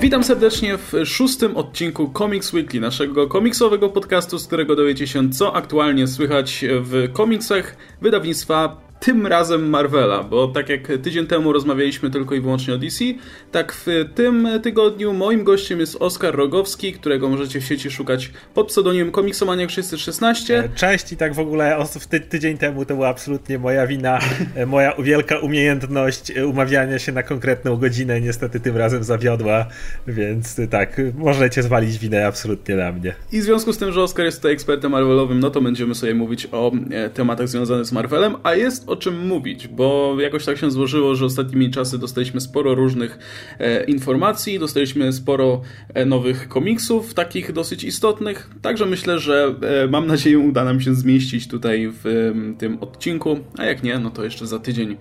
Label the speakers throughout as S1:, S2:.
S1: Witam serdecznie w szóstym odcinku Comics Weekly, naszego komiksowego podcastu, z którego dowiecie się, co aktualnie słychać w komiksach wydawnictwa tym razem Marvela, bo tak jak tydzień temu rozmawialiśmy tylko i wyłącznie o DC, tak w tym tygodniu moim gościem jest Oskar Rogowski, którego możecie w sieci szukać pod pseudonimem Komiksomaniak 616.
S2: Cześć i tak w ogóle w ty tydzień temu to była absolutnie moja wina, e, moja wielka umiejętność e, umawiania się na konkretną godzinę niestety tym razem zawiodła, więc tak, możecie zwalić winę absolutnie na mnie.
S1: I w związku z tym, że Oskar jest tutaj ekspertem Marvelowym, no to będziemy sobie mówić o e, tematach związanych z Marvelem, a jest o czym mówić, bo jakoś tak się złożyło, że ostatnimi czasy dostaliśmy sporo różnych e, informacji, dostaliśmy sporo e, nowych komiksów, takich dosyć istotnych, także myślę, że e, mam nadzieję uda nam się zmieścić tutaj w tym odcinku, a jak nie, no to jeszcze za tydzień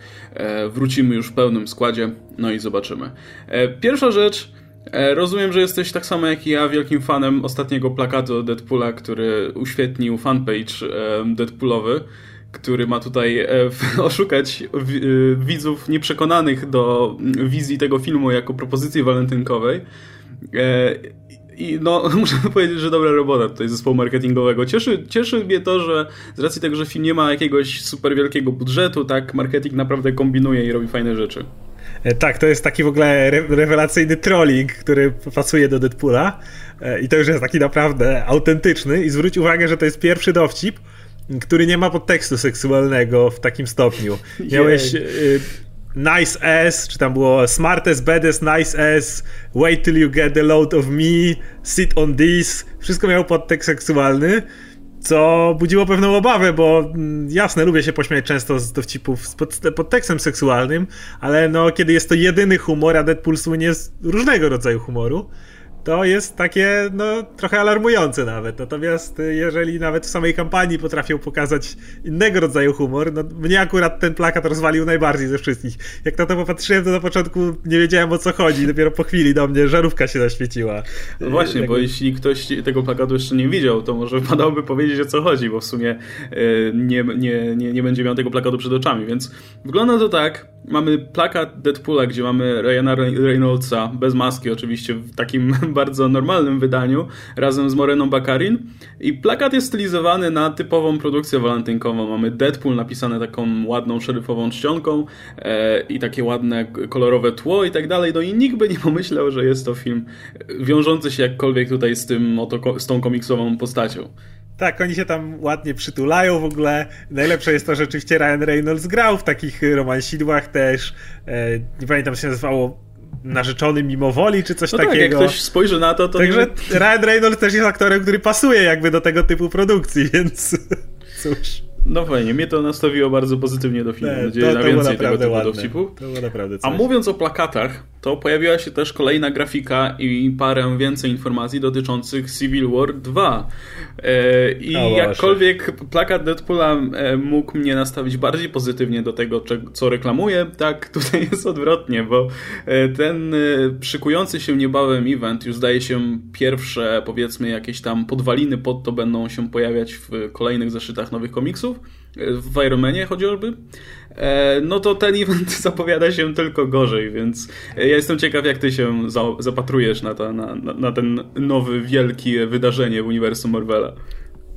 S1: wrócimy już w pełnym składzie, no i zobaczymy. Pierwsza rzecz, Rozumiem, że jesteś tak samo jak i ja wielkim fanem ostatniego plakatu Deadpoola, który uświetnił fanpage Deadpoolowy który ma tutaj e, oszukać e, widzów nieprzekonanych do wizji tego filmu jako propozycji walentynkowej. E, I no, muszę powiedzieć, że dobra robota tutaj zespołu marketingowego. Cieszy, cieszy mnie to, że z racji tego, że film nie ma jakiegoś super wielkiego budżetu, tak, marketing naprawdę kombinuje i robi fajne rzeczy.
S2: Tak, to jest taki w ogóle rewelacyjny trolling, który pasuje do Deadpoola i to już jest taki naprawdę autentyczny i zwróć uwagę, że to jest pierwszy dowcip, który nie ma podtekstu seksualnego w takim stopniu. Miałeś y, nice ass, czy tam było smart as, bad nice ass, wait till you get a load of me, sit on this. Wszystko miało podtekst seksualny co budziło pewną obawę, bo mm, jasne, lubię się pośmiać często z dowcipów z pod, podtekstem seksualnym, ale no, kiedy jest to jedyny humor, a Deadpool słynie z różnego rodzaju humoru, to jest takie, no, trochę alarmujące nawet. Natomiast y, jeżeli nawet w samej kampanii potrafią pokazać innego rodzaju humor, no, mnie akurat ten plakat rozwalił najbardziej ze wszystkich. Jak na to popatrzyłem, to na początku nie wiedziałem o co chodzi, dopiero po chwili do mnie żarówka się zaświeciła.
S1: No właśnie, bo jeśli ktoś tego plakatu jeszcze nie widział, to może wypadałoby powiedzieć o co chodzi, bo w sumie y, nie, nie, nie, nie będzie miał tego plakatu przed oczami, więc wygląda to tak, mamy plakat Deadpoola, gdzie mamy Ryana Reynoldsa, bez maski oczywiście, w takim bardzo normalnym wydaniu, razem z Moreną Bakarin. I plakat jest stylizowany na typową produkcję walentynkową. Mamy Deadpool napisane taką ładną, szeryfową czcionką e, i takie ładne, kolorowe tło i tak dalej. No i nikt by nie pomyślał, że jest to film wiążący się jakkolwiek tutaj z, tym, oto, z tą komiksową postacią.
S2: Tak, oni się tam ładnie przytulają w ogóle. Najlepsze jest to, że rzeczywiście Ryan Reynolds grał w takich romansidłach też. E, nie pamiętam, się nazywało narzeczony mimo woli, czy coś
S1: no
S2: takiego.
S1: Tak, jak ktoś spojrzy na to, to...
S2: Także nie... Ryan Reynolds też jest aktorem, który pasuje jakby do tego typu produkcji, więc cóż.
S1: No fajnie, mnie to nastawiło bardzo pozytywnie do filmu. Mam nadzieję na więcej tego typu dowcipów. A mówiąc o plakatach, to pojawiła się też kolejna grafika i parę więcej informacji dotyczących Civil War 2. E, I jakkolwiek plakat Deadpoola e, mógł mnie nastawić bardziej pozytywnie do tego, co reklamuje, tak tutaj jest odwrotnie, bo e, ten szykujący się niebawem event już zdaje się pierwsze, powiedzmy, jakieś tam podwaliny pod to będą się pojawiać w kolejnych zeszytach nowych komiksów. W Ironmanie chociażby, no to ten event zapowiada się tylko gorzej, więc ja jestem ciekaw, jak ty się zapatrujesz na, ta, na, na ten nowy, wielkie wydarzenie w uniwersum Marvela.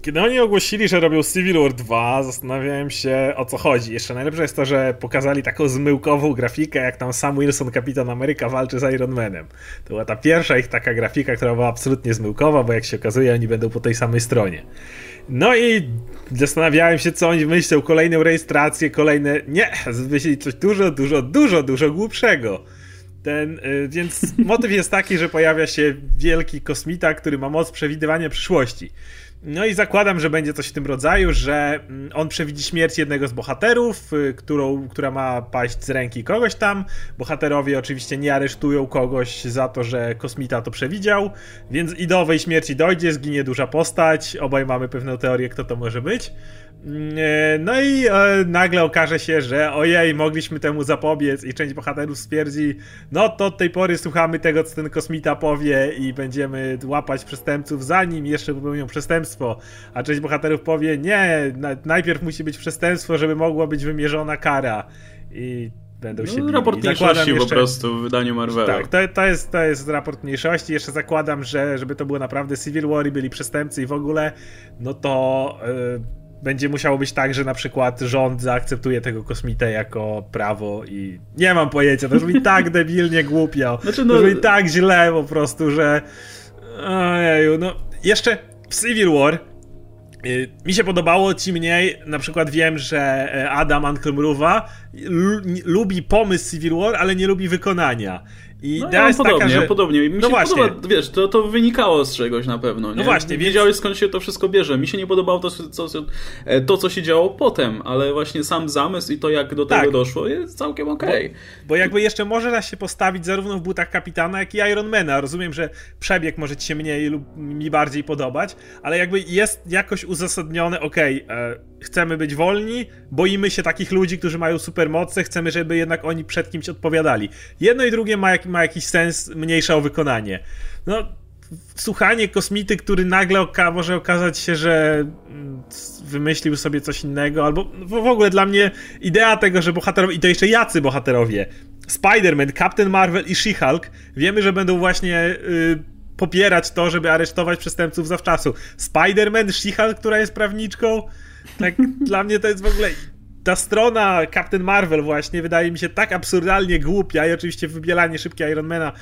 S2: Kiedy oni ogłosili, że robią Civil War 2, zastanawiałem się o co chodzi. Jeszcze najlepsze jest to, że pokazali taką zmyłkową grafikę, jak tam Sam Wilson, Kapitan Ameryka, walczy z Iron Manem. To była ta pierwsza ich taka grafika, która była absolutnie zmyłkowa, bo jak się okazuje, oni będą po tej samej stronie. No i zastanawiałem się, co oni myślą. Kolejną rejestrację, kolejne. Nie, wymyślili coś dużo, dużo, dużo, dużo głupszego. Ten, y, więc motyw jest taki, że pojawia się wielki kosmita, który ma moc przewidywania przyszłości. No i zakładam, że będzie coś w tym rodzaju, że mm, on przewidzi śmierć jednego z bohaterów, y, którą, która ma paść z ręki kogoś tam. Bohaterowie oczywiście nie aresztują kogoś za to, że kosmita to przewidział, więc i do owej śmierci dojdzie, zginie duża postać. Obaj mamy pewną teorię, kto to może być. E, no i e, nagle okaże się, że ojej, mogliśmy temu zapobiec i część bohaterów stwierdzi, no to od tej pory słuchamy tego, co ten kosmita powie i będziemy łapać przestępców zanim jeszcze popełnią przestępstwo, a część bohaterów powie, nie, najpierw musi być przestępstwo, żeby mogła być wymierzona kara i będą
S1: no,
S2: się bili.
S1: Raport mniejszości jeszcze... po prostu w wydaniu Marvela.
S2: Tak, to, to, jest, to jest raport mniejszości. Jeszcze zakładam, że żeby to było naprawdę Civil War i byli przestępcy i w ogóle, no to... Yy będzie musiało być tak, że na przykład rząd zaakceptuje tego kosmitę jako prawo i nie mam pojęcia, to brzmi tak debilnie głupio, znaczy, no... to brzmi tak źle po prostu, że ojeju, no jeszcze w Civil War y, mi się podobało ci mniej, na przykład wiem, że e, Adam Ankelmruwa lubi pomysł Civil War, ale nie lubi wykonania.
S1: I no, idea ja jest podobnie, taka, że... podobnie. Mi no się właśnie. Podoba, wiesz, to, to wynikało z czegoś na pewno. Nie?
S2: No właśnie.
S1: Wiedziałeś więc... skąd się to wszystko bierze. Mi się nie podobało to co, e, to, co się działo potem, ale właśnie sam zamysł i to, jak do tak. tego doszło, jest całkiem okej. Okay.
S2: Bo, bo, jakby jeszcze może da się postawić zarówno w butach kapitana, jak i Ironmana. Rozumiem, że przebieg może ci się mniej lub mi bardziej podobać, ale jakby jest jakoś uzasadnione, okej, okay, e, chcemy być wolni, boimy się takich ludzi, którzy mają supermoce, chcemy, żeby jednak oni przed kimś odpowiadali. Jedno i drugie ma, jak, ma jakiś sens, mniejsze o wykonanie. No, słuchanie kosmity, który nagle oka może okazać się, że mm, wymyślił sobie coś innego, albo w ogóle dla mnie idea tego, że bohaterowie, i to jeszcze jacy bohaterowie, Spider-Man, Captain Marvel i She-Hulk, wiemy, że będą właśnie... Yy, popierać to, żeby aresztować przestępców zawczasu. Spider-Man, She-Hulk, która jest prawniczką, tak dla mnie to jest w ogóle ta strona Captain Marvel właśnie wydaje mi się tak absurdalnie głupia i oczywiście wybielanie szybkie Ironmana,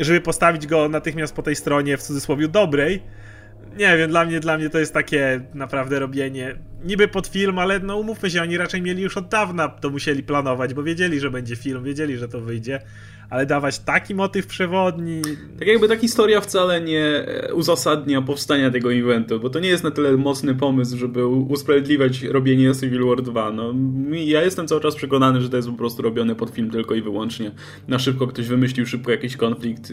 S2: żeby postawić go natychmiast po tej stronie w cudzysłowie dobrej. Nie wiem, dla mnie, dla mnie to jest takie naprawdę robienie niby pod film, ale no umówmy się, oni raczej mieli już od dawna to musieli planować, bo wiedzieli, że będzie film, wiedzieli, że to wyjdzie ale dawać taki motyw przewodni.
S1: Tak jakby ta historia wcale nie uzasadnia powstania tego eventu, bo to nie jest na tyle mocny pomysł, żeby usprawiedliwiać robienie Civil War 2. No, ja jestem cały czas przekonany, że to jest po prostu robione pod film tylko i wyłącznie. Na szybko ktoś wymyślił szybko jakiś konflikt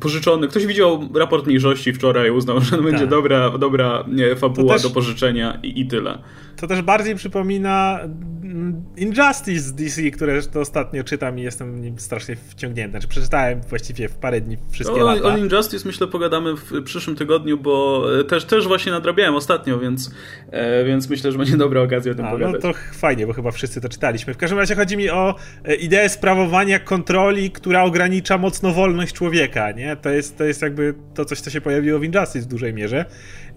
S1: pożyczony. Ktoś widział raport mniejszości wczoraj, uznał, że to będzie tak. dobra, dobra fabuła do pożyczenia i, i tyle.
S2: To też bardziej przypomina mm, Injustice z DC, które to ostatnio czytam i jestem nim strasznie wciągnięty. Znaczy przeczytałem właściwie w parę dni wszystkie o, lata.
S1: O Injustice myślę pogadamy w przyszłym tygodniu, bo e, też, też właśnie nadrabiałem ostatnio, więc, e, więc myślę, że będzie dobra okazja o tym A, no pogadać.
S2: No to fajnie, bo chyba wszyscy to czytaliśmy. W każdym razie chodzi mi o e, ideę sprawowania kontroli, która ogranicza mocno wolność człowieka, nie? To jest, to jest jakby to coś, co się pojawiło w Injustice w dużej mierze.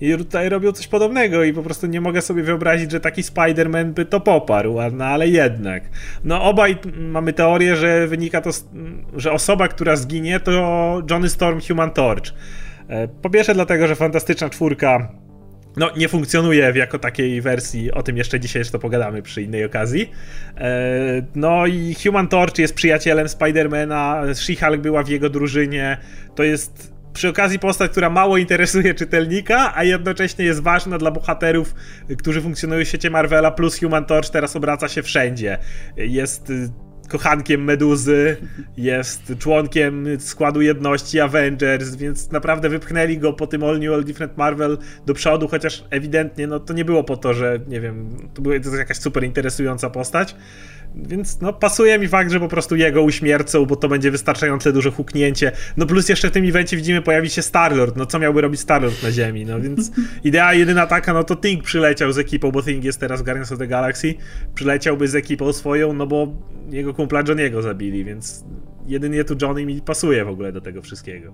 S2: I tutaj robią coś podobnego i po prostu nie mogę sobie wyobrazić, że taki Spider-Man by to poparł, no ale jednak. No obaj mamy teorię, że wynika to, że osoba, która zginie to Johnny Storm Human Torch. E, po pierwsze dlatego, że Fantastyczna Czwórka no, nie funkcjonuje jako takiej wersji, o tym jeszcze dzisiaj to pogadamy przy innej okazji. E, no i Human Torch jest przyjacielem Spidermana, She-Hulk była w jego drużynie, to jest przy okazji postać, która mało interesuje czytelnika, a jednocześnie jest ważna dla bohaterów, którzy funkcjonują w świecie Marvela, plus Human Torch teraz obraca się wszędzie. Jest y, kochankiem Meduzy, jest członkiem składu jedności Avengers, więc naprawdę wypchnęli go po tym All New, All Different Marvel do przodu, chociaż ewidentnie no, to nie było po to, że nie wiem, to była jakaś super interesująca postać. Więc no, pasuje mi fakt, że po prostu jego uśmiercą, bo to będzie wystarczające duże huknięcie. No plus jeszcze w tym evencie widzimy pojawi się Starlord. No co miałby robić Starlord na Ziemi? No więc idea jedyna taka, no to Thing przyleciał z ekipą, bo Thing jest teraz Guardians of the Galaxy. Przyleciałby z ekipą swoją, no bo jego kumpla Johniego zabili, więc jedynie tu Johnny mi pasuje w ogóle do tego wszystkiego.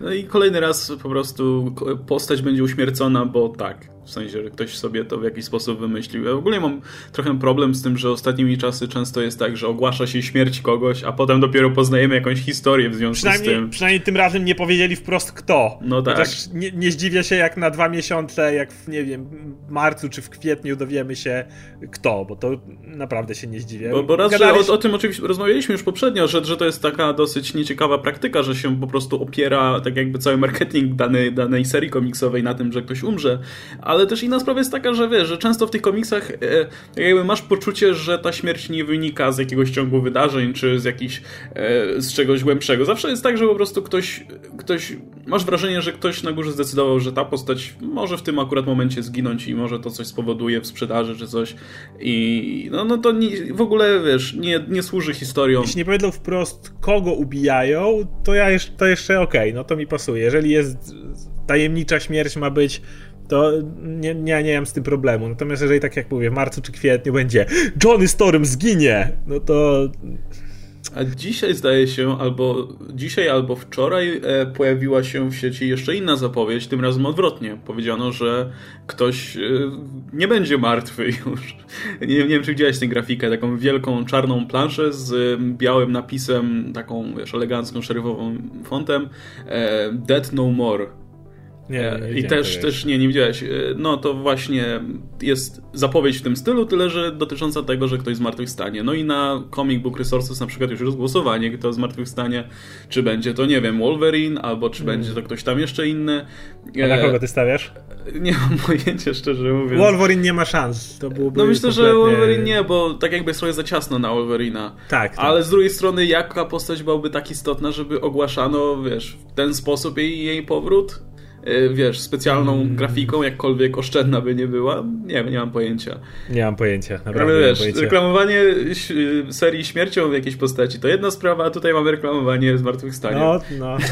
S1: No i kolejny raz po prostu postać będzie uśmiercona, bo tak. W sensie, że ktoś sobie to w jakiś sposób wymyślił. Ja w ogóle mam trochę problem z tym, że ostatnimi czasy często jest tak, że ogłasza się śmierć kogoś, a potem dopiero poznajemy jakąś historię w związku z tym.
S2: Przynajmniej tym razem nie powiedzieli wprost kto.
S1: No tak.
S2: Chociaż nie, nie zdziwię się, jak na dwa miesiące, jak w, nie wiem, marcu czy w kwietniu dowiemy się kto, bo to naprawdę się nie zdziwię.
S1: Bo, bo raz, Gadaliś... że o, o, tym oczywiście rozmawialiśmy już poprzednio, że, że to jest taka dosyć nieciekawa praktyka, że się po prostu opiera tak jakby cały marketing danej, danej serii komiksowej na tym, że ktoś umrze, ale też inna sprawa jest taka, że wiesz, że często w tych komiksach e, jakby masz poczucie, że ta śmierć nie wynika z jakiegoś ciągu wydarzeń, czy z jakiś, e, z czegoś głębszego. Zawsze jest tak, że po prostu ktoś, ktoś, masz wrażenie, że ktoś na górze zdecydował, że ta postać może w tym akurat momencie zginąć i może to coś spowoduje w sprzedaży, czy coś i no, no to nie, w ogóle, wiesz, nie, nie służy historią.
S2: Jeśli nie powiedzą wprost, kogo ubijają, to ja jeszcze, to jeszcze okej, okay, no to mi pasuje. Jeżeli jest tajemnicza śmierć ma być to nie, nie, nie mam z tym problemu. Natomiast jeżeli tak jak mówię, w marcu czy kwietniu będzie Johnny Storm zginie, no to
S1: a dzisiaj zdaje się, albo dzisiaj, albo wczoraj e, pojawiła się w sieci jeszcze inna zapowiedź, tym razem odwrotnie. Powiedziano, że ktoś e, nie będzie martwy już. Nie, nie wiem, czy widziałeś tę grafikę, taką wielką czarną planszę z białym napisem, taką wiesz, elegancką, szeryfową fontem e, Dead No More. Nie, nie I też, też nie, nie widziałeś. E, no to właśnie jest zapowiedź w tym stylu, tyle że dotycząca tego, że ktoś zmartwychwstanie. No i na Comic Book Resources na przykład już jest głosowanie, kto zmartwychwstanie, czy będzie to, nie wiem, Wolverine, albo czy hmm. będzie to ktoś tam jeszcze inny.
S2: A na e, kogo ty stawiasz?
S1: Nie mam pojęcia, szczerze mówiąc.
S2: Wolverine nie ma szans. To byłoby
S1: no myślę, kompletnie... że Wolverine nie, bo tak jakby jest trochę za ciasno na Wolverina. Tak, tak. Ale z drugiej strony, jaka postać byłaby tak istotna, żeby ogłaszano, wiesz, w ten sposób jej, jej powrót? Y, wiesz, specjalną mm. grafiką, jakkolwiek oszczędna by nie była. Nie nie mam pojęcia.
S2: Nie mam pojęcia, naprawdę
S1: Ale
S2: wiesz,
S1: pojęcia. reklamowanie serii śmiercią w jakiejś postaci to jedna sprawa, a tutaj mamy reklamowanie zmartwychwstania.
S2: No, no.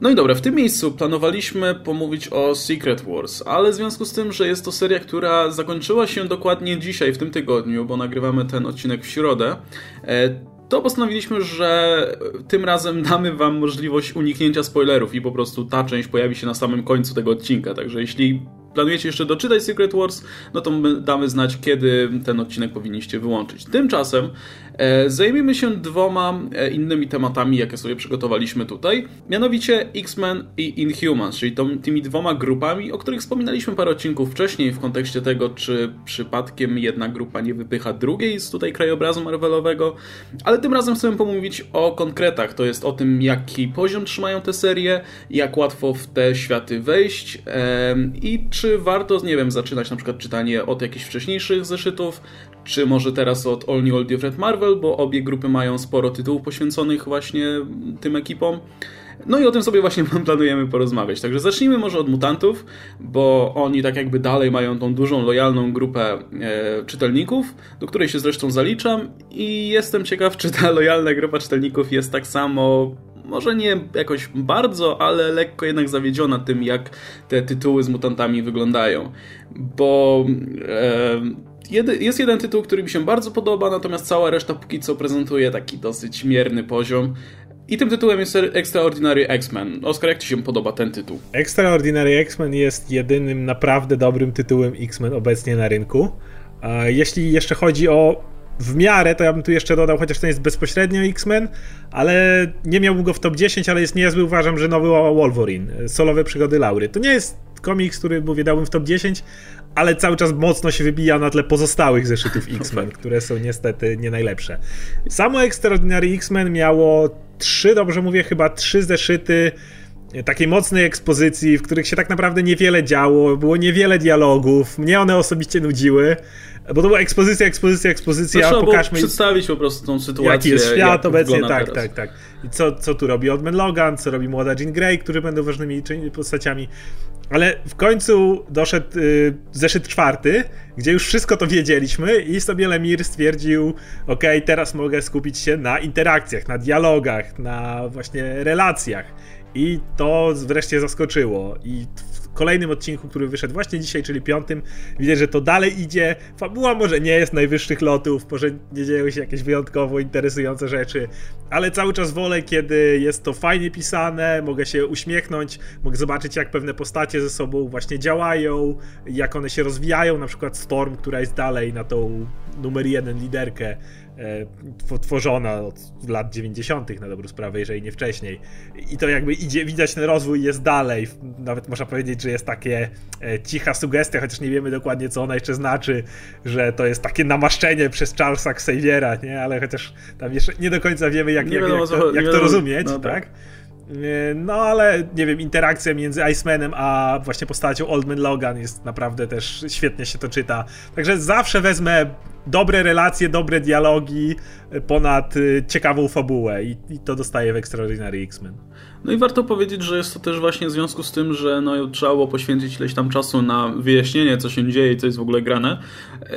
S1: No i dobra, w tym miejscu planowaliśmy pomówić o Secret Wars, ale w związku z tym, że jest to seria, która zakończyła się dokładnie dzisiaj, w tym tygodniu, bo nagrywamy ten odcinek w środę, e, to postanowiliśmy, że tym razem damy Wam możliwość uniknięcia spoilerów i po prostu ta część pojawi się na samym końcu tego odcinka. Także jeśli planujecie jeszcze doczytać Secret Wars, no to my damy znać, kiedy ten odcinek powinniście wyłączyć. Tymczasem e, zajmiemy się dwoma e, innymi tematami, jakie sobie przygotowaliśmy tutaj, mianowicie X-Men i Inhumans, czyli tą, tymi dwoma grupami, o których wspominaliśmy parę odcinków wcześniej w kontekście tego, czy przypadkiem jedna grupa nie wypycha drugiej z tutaj krajobrazu Marvelowego, ale tym razem chcemy pomówić o konkretach, to jest o tym, jaki poziom trzymają te serie, jak łatwo w te światy wejść e, i czy czy warto, nie wiem, zaczynać na przykład czytanie od jakichś wcześniejszych zeszytów, czy może teraz od All New All Different Marvel, bo obie grupy mają sporo tytułów poświęconych właśnie tym ekipom. No i o tym sobie właśnie planujemy porozmawiać. Także zacznijmy może od mutantów, bo oni tak jakby dalej mają tą dużą, lojalną grupę e, czytelników, do której się zresztą zaliczam i jestem ciekaw, czy ta lojalna grupa czytelników jest tak samo może nie jakoś bardzo, ale lekko jednak zawiedziona tym, jak te tytuły z mutantami wyglądają. Bo e, jest jeden tytuł, który mi się bardzo podoba, natomiast cała reszta póki co prezentuje taki dosyć mierny poziom. I tym tytułem jest Extraordinary X-Men. Oskar, jak Ci się podoba ten tytuł?
S2: Extraordinary X-Men jest jedynym naprawdę dobrym tytułem X-Men obecnie na rynku. Jeśli jeszcze chodzi o w miarę, to ja bym tu jeszcze dodał, chociaż to jest bezpośrednio X-Men, ale nie miałbym go w top 10, ale jest niezły, uważam, że nowy Wolverine, solowe przygody Laury. To nie jest komiks, który mówię, dałbym w top 10, ale cały czas mocno się wybija na tle pozostałych zeszytów X-Men, które są niestety nie najlepsze. Samo Extraordinary X-Men miało trzy, dobrze mówię, chyba trzy zeszyty takiej mocnej ekspozycji, w których się tak naprawdę niewiele działo, było niewiele dialogów, mnie one osobiście nudziły. Bo to była ekspozycja, ekspozycja, ekspozycja.
S1: No, pokażmy. przedstawić po prostu tą sytuację.
S2: Jaki jest świat obecnie, tak, teraz. tak, tak. I co, co tu robi Odman Logan, co robi młoda Jean Grey, którzy będą ważnymi postaciami. Ale w końcu doszedł y, zeszyt czwarty, gdzie już wszystko to wiedzieliśmy i sobie Lemir stwierdził, ok, teraz mogę skupić się na interakcjach, na dialogach, na właśnie relacjach. I to wreszcie zaskoczyło. I kolejnym odcinku, który wyszedł właśnie dzisiaj, czyli piątym, widać, że to dalej idzie. Fabuła może nie jest najwyższych lotów, może nie dzieją się jakieś wyjątkowo interesujące rzeczy, ale cały czas wolę, kiedy jest to fajnie pisane, mogę się uśmiechnąć, mogę zobaczyć, jak pewne postacie ze sobą właśnie działają, jak one się rozwijają, na przykład Storm, która jest dalej na tą numer jeden liderkę tworzona od lat 90. na dobrą sprawę, jeżeli nie wcześniej. I to jakby idzie, widać ten rozwój jest dalej. Nawet można powiedzieć, że jest takie e, cicha sugestia, chociaż nie wiemy dokładnie, co ona jeszcze znaczy, że to jest takie namaszczenie przez Charlesa Xaviera, nie? Ale chociaż tam jeszcze nie do końca wiemy, jak, jak, jak, to, jak to rozumieć, no, tak? tak? E, no ale nie wiem, interakcja między Icemanem a właśnie postacią Oldman Logan jest naprawdę też świetnie się to czyta. Także zawsze wezmę dobre relacje, dobre dialogi, ponad y, ciekawą fabułę i, i to dostaje w Extraordinary X-Men.
S1: No i warto powiedzieć, że jest to też właśnie w związku z tym, że no, trzeba było poświęcić ileś tam czasu na wyjaśnienie, co się dzieje i co jest w ogóle grane.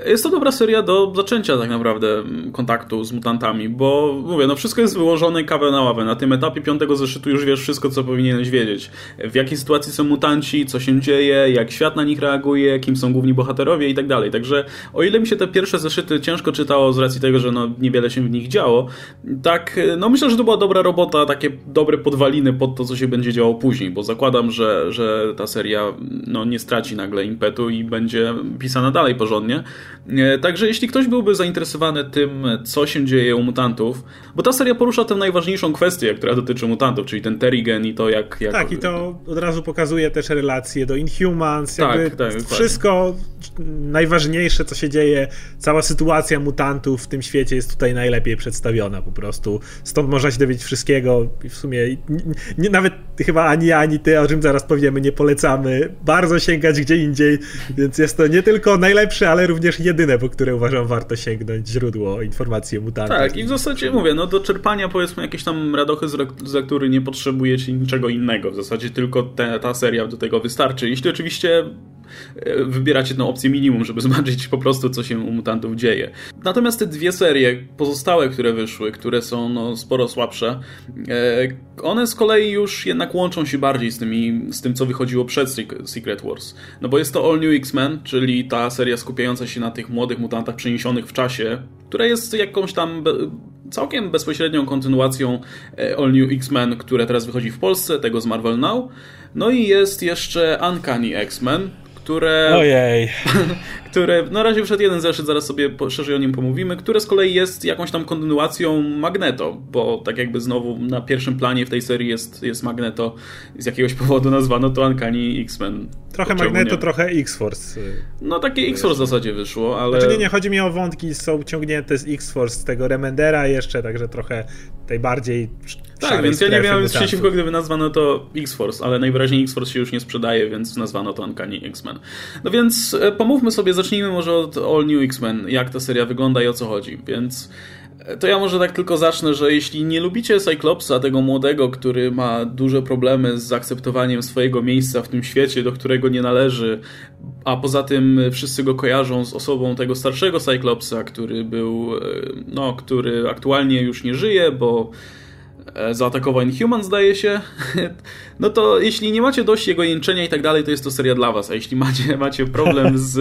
S1: Jest to dobra seria do zaczęcia tak naprawdę kontaktu z mutantami, bo mówię, no wszystko jest wyłożone kawę na ławę. Na tym etapie piątego zeszytu już wiesz wszystko, co powinieneś wiedzieć. W jakiej sytuacji są mutanci, co się dzieje, jak świat na nich reaguje, kim są główni bohaterowie i tak dalej. Także o ile mi się te pierwsze zeszyty ciężko czytało z racji tego, że no niewiele się w nich działo, tak no myślę, że to była dobra robota, takie dobre podwaliny pod to, co się będzie działo później, bo zakładam, że, że ta seria no, nie straci nagle impetu i będzie pisana dalej porządnie. E, także jeśli ktoś byłby zainteresowany tym, co się dzieje u mutantów, bo ta seria porusza tę najważniejszą kwestię, która dotyczy mutantów, czyli ten Terrigen i to jak... jak...
S2: Tak, i to od razu pokazuje też relacje do Inhumans,
S1: tak, tak,
S2: wszystko najważniejsze, co się dzieje, cała sytuacja mutantów w tym świecie jest tutaj najlepiej przedstawiona po prostu. Stąd można się dowiedzieć wszystkiego i w sumie nie, nawet chyba ani ja, ani ty, o czym zaraz powiemy, nie polecamy bardzo sięgać gdzie indziej, więc jest to nie tylko najlepsze, ale również jedyne, po które uważam warto sięgnąć źródło informacji o mutantach.
S1: Tak, i w zasadzie mówię, no do czerpania powiedzmy jakieś tam radochy z, z lektury nie potrzebujecie niczego innego, w zasadzie tylko te, ta seria do tego wystarczy. Jeśli oczywiście E, wybieracie tę opcję minimum, żeby zobaczyć po prostu, co się u mutantów dzieje. Natomiast te dwie serie pozostałe, które wyszły, które są no, sporo słabsze, e, one z kolei już jednak łączą się bardziej z, tymi, z tym, co wychodziło przed Secret Wars. No bo jest to All New X-Men, czyli ta seria skupiająca się na tych młodych mutantach przeniesionych w czasie, która jest jakąś tam całkiem bezpośrednią kontynuacją e, All New X-Men, które teraz wychodzi w Polsce, tego z Marvel Now. No i jest jeszcze Uncanny X-Men, które...
S2: Ojej.
S1: które, na razie wszedł jeden zeszyt, zaraz sobie szerzej o nim pomówimy, które z kolei jest jakąś tam kontynuacją Magneto, bo tak jakby znowu na pierwszym planie w tej serii jest, jest Magneto, z jakiegoś powodu nazwano to Uncanny X-Men.
S2: Trochę Magneto, nie? trochę X-Force.
S1: No takie X-Force w zasadzie wyszło, ale...
S2: Znaczy nie, nie, chodzi mi o wątki, są ciągnięte z X-Force, z tego Remendera jeszcze, także trochę tej bardziej
S1: tak, więc ja nie miałem nic przeciwko, gdyby nazwano to X-Force, ale najwyraźniej X-Force się już nie sprzedaje, więc nazwano to Uncanny X-Men. No więc e, pomówmy sobie, zacznijmy może od All New X-Men, jak ta seria wygląda i o co chodzi. Więc e, to ja może tak tylko zacznę, że jeśli nie lubicie Cyclopsa, tego młodego, który ma duże problemy z zaakceptowaniem swojego miejsca w tym świecie, do którego nie należy, a poza tym wszyscy go kojarzą z osobą tego starszego Cyclopsa, który był, e, no, który aktualnie już nie żyje, bo zaatakował Inhuman, zdaje się, no to jeśli nie macie dość jego jęczenia i tak dalej, to jest to seria dla was. A jeśli macie, macie problem z,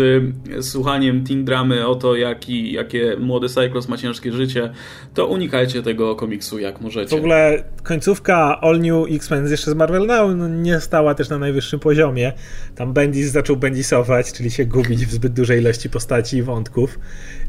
S1: z słuchaniem teen dramy o to, jaki, jakie młody Cyclops ma ciężkie życie, to unikajcie tego komiksu jak możecie.
S2: W ogóle końcówka All New X-Men jeszcze z Marvel Now no, nie stała też na najwyższym poziomie. Tam Bendis zaczął bendisować, czyli się gubić w zbyt dużej ilości postaci i wątków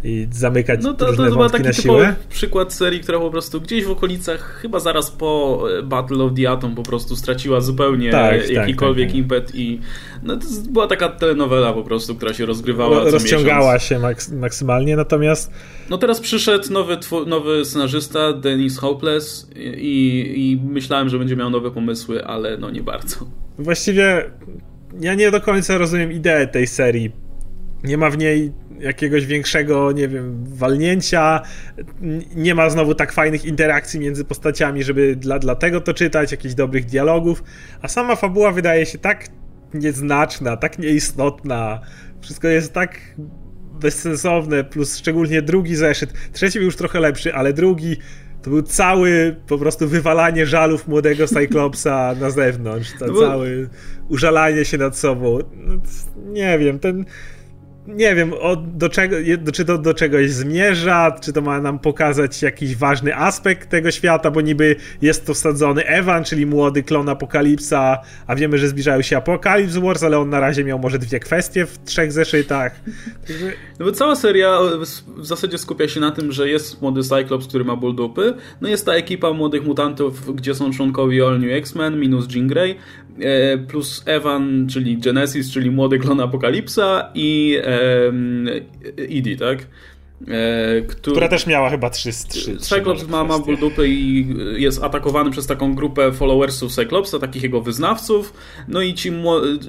S2: i zamykać no to, różne to, to wątki taki na siłę.
S1: przykład serii, która po prostu gdzieś w okolicach, chyba zaraz po e, Battle of the Atom po prostu straciła zupełnie tak, tak jakikolwiek tak, tak, impet i no, to była taka telenowela po prostu, która się rozgrywała
S2: Ro, Rozciągała się maks maksymalnie, natomiast...
S1: No teraz przyszedł nowy, nowy scenarzysta, Dennis Hopeless i, i myślałem, że będzie miał nowe pomysły, ale no nie bardzo.
S2: Właściwie ja nie do końca rozumiem ideę tej serii. Nie ma w niej jakiegoś większego, nie wiem, walnięcia. Nie ma znowu tak fajnych interakcji między postaciami, żeby dla, dlatego to czytać, jakichś dobrych dialogów. A sama fabuła wydaje się tak nieznaczna, tak nieistotna. Wszystko jest tak bezsensowne, plus szczególnie drugi zeszyt. Trzeci był już trochę lepszy, ale drugi to był cały po prostu wywalanie żalów młodego Cyclopsa na zewnątrz. To no Cały użalanie się nad sobą. No, nie wiem, ten nie wiem, o, do czego, czy to do czegoś zmierza, czy to ma nam pokazać jakiś ważny aspekt tego świata, bo niby jest to wsadzony Evan, czyli młody klon Apokalipsa, a wiemy, że zbliżają się Apokalips Wars, ale on na razie miał może dwie kwestie w trzech zeszytach.
S1: No bo cała seria w zasadzie skupia się na tym, że jest młody Cyclops, który ma ból dupy, no jest ta ekipa młodych mutantów, gdzie są członkowie All New X-Men, minus Jean Grey, e, plus Evan, czyli Genesis, czyli młody klon Apokalipsa i e, Idi, tak?
S2: E, który... Która też miała chyba trzy, trzy
S1: Cyclops ma, ma ból dupy i jest atakowany przez taką grupę followersów Cyclopsa, takich jego wyznawców, no i ci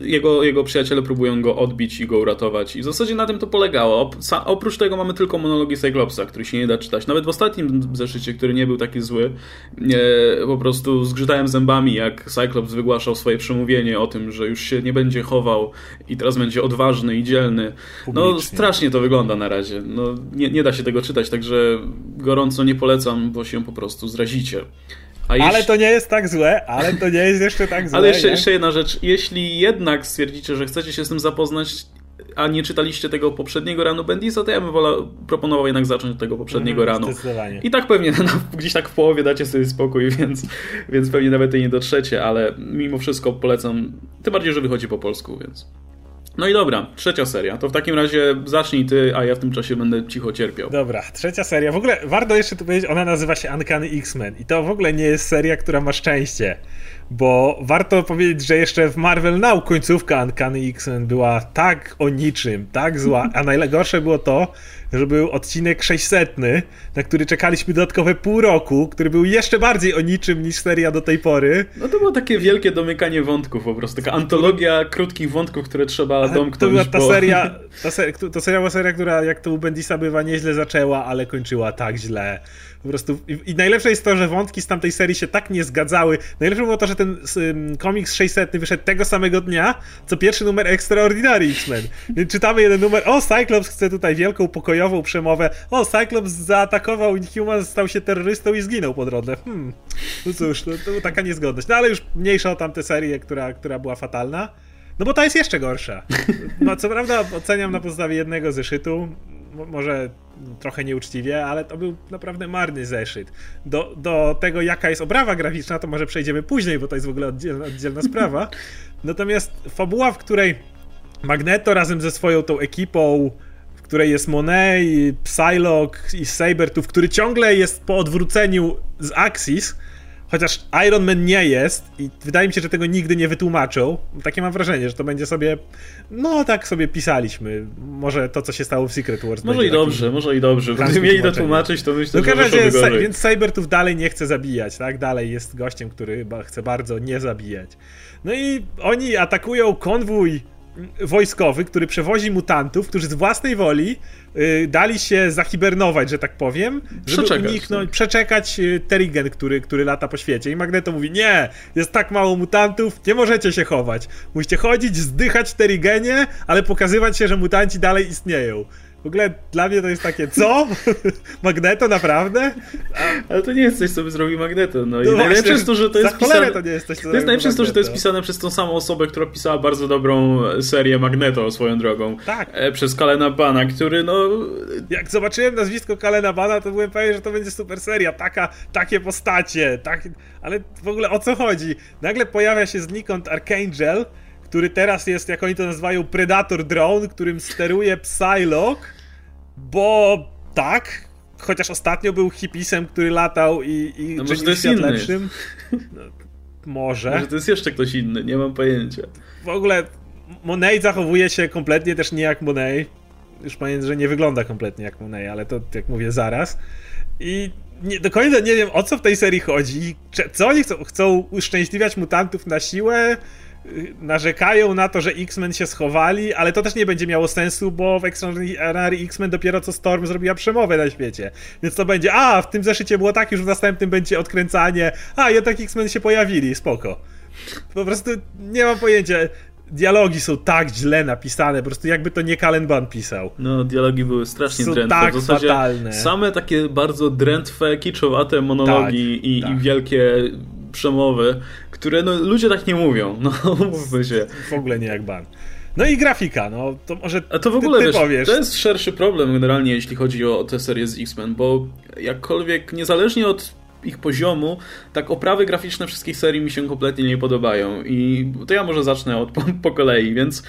S1: jego, jego przyjaciele próbują go odbić i go uratować. I w zasadzie na tym to polegało. Oprócz tego mamy tylko monologi Cyclopsa, który się nie da czytać. Nawet w ostatnim zeszycie, który nie był taki zły, po prostu zgrzytałem zębami, jak Cyclops wygłaszał swoje przemówienie o tym, że już się nie będzie chował i teraz będzie odważny i dzielny. No strasznie to wygląda na razie. No, nie, nie da się tego czytać, także gorąco nie polecam, bo się po prostu zrazicie.
S2: Jeśli... Ale to nie jest tak złe, ale to nie jest jeszcze tak złe.
S1: Ale jeszcze, jeszcze jedna rzecz. Jeśli jednak stwierdzicie, że chcecie się z tym zapoznać, a nie czytaliście tego poprzedniego ranu Bendisa, to ja bym wolał, proponował jednak zacząć od tego poprzedniego mm, ranu. I tak pewnie gdzieś tak w połowie dacie sobie spokój, więc, więc pewnie nawet i nie dotrzecie, ale mimo wszystko polecam, tym bardziej, że wychodzi po polsku, więc... No i dobra, trzecia seria. To w takim razie zacznij ty, a ja w tym czasie będę cicho cierpiał.
S2: Dobra, trzecia seria. W ogóle warto jeszcze tu powiedzieć, ona nazywa się Uncanny X-Men. I to w ogóle nie jest seria, która ma szczęście. Bo warto powiedzieć, że jeszcze w Marvel Now końcówka Uncanny X-Men była tak o niczym, tak zła. A najgorsze było to, że był odcinek 600, na który czekaliśmy dodatkowe pół roku, który był jeszcze bardziej o niczym niż seria do tej pory.
S1: No to było takie wielkie domykanie wątków po prostu, taka antologia krótkich wątków, które trzeba ale domknąć.
S2: To była ta bo... seria, ta, ser, to seria była seria, która jak to u Bendisa bywa nieźle zaczęła, ale kończyła tak źle. Po prostu i, i, najlepsze jest to, że wątki z tamtej serii się tak nie zgadzały. Najlepsze było to, że ten um, komiks 600 wyszedł tego samego dnia, co pierwszy numer Extraordinary X-Men. Czytamy jeden numer, o Cyclops chce tutaj wielką pokojową przemowę, o Cyclops zaatakował Inhuman, stał się terrorystą i zginął po drodze. Hmm. No cóż, to, to taka niezgodność. No ale już mniejsza o tamtę serię, która, która była fatalna. No bo ta jest jeszcze gorsza. No co prawda oceniam na podstawie jednego zeszytu może trochę nieuczciwie, ale to był naprawdę marny zeszyt. Do, do tego, jaka jest obrawa graficzna, to może przejdziemy później, bo to jest w ogóle oddzielna, oddzielna sprawa. Natomiast fabuła, w której Magneto razem ze swoją tą ekipą, której jest Monet, Psylocke i Sabertooth, który ciągle jest po odwróceniu z Axis, Chociaż Iron Man nie jest i wydaje mi się, że tego nigdy nie wytłumaczą. Takie mam wrażenie, że to będzie sobie, no tak sobie pisaliśmy. Może to, co się stało w Secret Wars.
S1: Może i dobrze, może i dobrze. Gdyby mieli to tłumaczyć, to myślę, no, że
S2: razie, Więc Cybertooth dalej nie chce zabijać, tak? Dalej jest gościem, który chce bardzo nie zabijać. No i oni atakują konwój wojskowy, który przewozi mutantów, którzy z własnej woli y, dali się zahibernować, że tak powiem, żeby przeczekać, uniknąć, tak. przeczekać y, Terrigen, który, który lata po świecie. I Magneto mówi, nie, jest tak mało mutantów, nie możecie się chować. Musicie chodzić, zdychać w Terrigenie, ale pokazywać się, że mutanci dalej istnieją. W ogóle dla mnie to jest takie, co? Magneto, naprawdę?
S1: A... Ale to nie jest coś, co by zrobił Magneto. No, no i najlepsze jest to, że to jest pisane...
S2: to nie jest coś, co
S1: To jest najlepsze to, że to jest pisane przez tą samą osobę, która pisała bardzo dobrą serię Magneto swoją drogą.
S2: Tak.
S1: E, przez Kalena Bana, który no...
S2: Jak zobaczyłem nazwisko Kalena Bana, to byłem pewien, że to będzie super seria. Taka, takie postacie, tak... Ale w ogóle o co chodzi? Nagle pojawia się znikąd Archangel, który teraz jest, jak oni to nazywają, Predator Drone, którym steruje Psylocke, bo tak, chociaż ostatnio był hipisem, który latał i, i
S1: no może to jest inny. lepszym.
S2: No, może.
S1: Może to jest jeszcze ktoś inny, nie mam pojęcia.
S2: W ogóle Monet zachowuje się kompletnie też nie jak Monet. Już pamiętam, że nie wygląda kompletnie jak Monet, ale to jak mówię zaraz. I nie, do końca nie wiem o co w tej serii chodzi. Co oni chcą? Chcą uszczęśliwiać mutantów na siłę? Narzekają na to, że X-Men się schowali, ale to też nie będzie miało sensu, bo w Extraordinary X-Men dopiero co Storm zrobiła przemowę na świecie. Więc to będzie, a w tym zeszycie było tak, już w następnym będzie odkręcanie, a jednak X-Men się pojawili, spoko. Po prostu nie mam pojęcia. Dialogi są tak źle napisane, po prostu jakby to nie Kalen pisał.
S1: No, dialogi były strasznie są drętwe.
S2: Tak w zasadzie fatalne.
S1: Same takie bardzo drętwe, kiczowate monologi tak, i, tak. i wielkie przemowy, które no, ludzie tak nie mówią. No, mówmy się.
S2: W ogóle nie jak ban. No i grafika, no to może
S1: A to w ogóle ty, ty wiesz, powiesz. to jest szerszy problem generalnie, jeśli chodzi o tę serię z X-Men, bo jakkolwiek niezależnie od ich poziomu, tak oprawy graficzne wszystkich serii mi się kompletnie nie podobają. I to ja może zacznę od po, po kolei, więc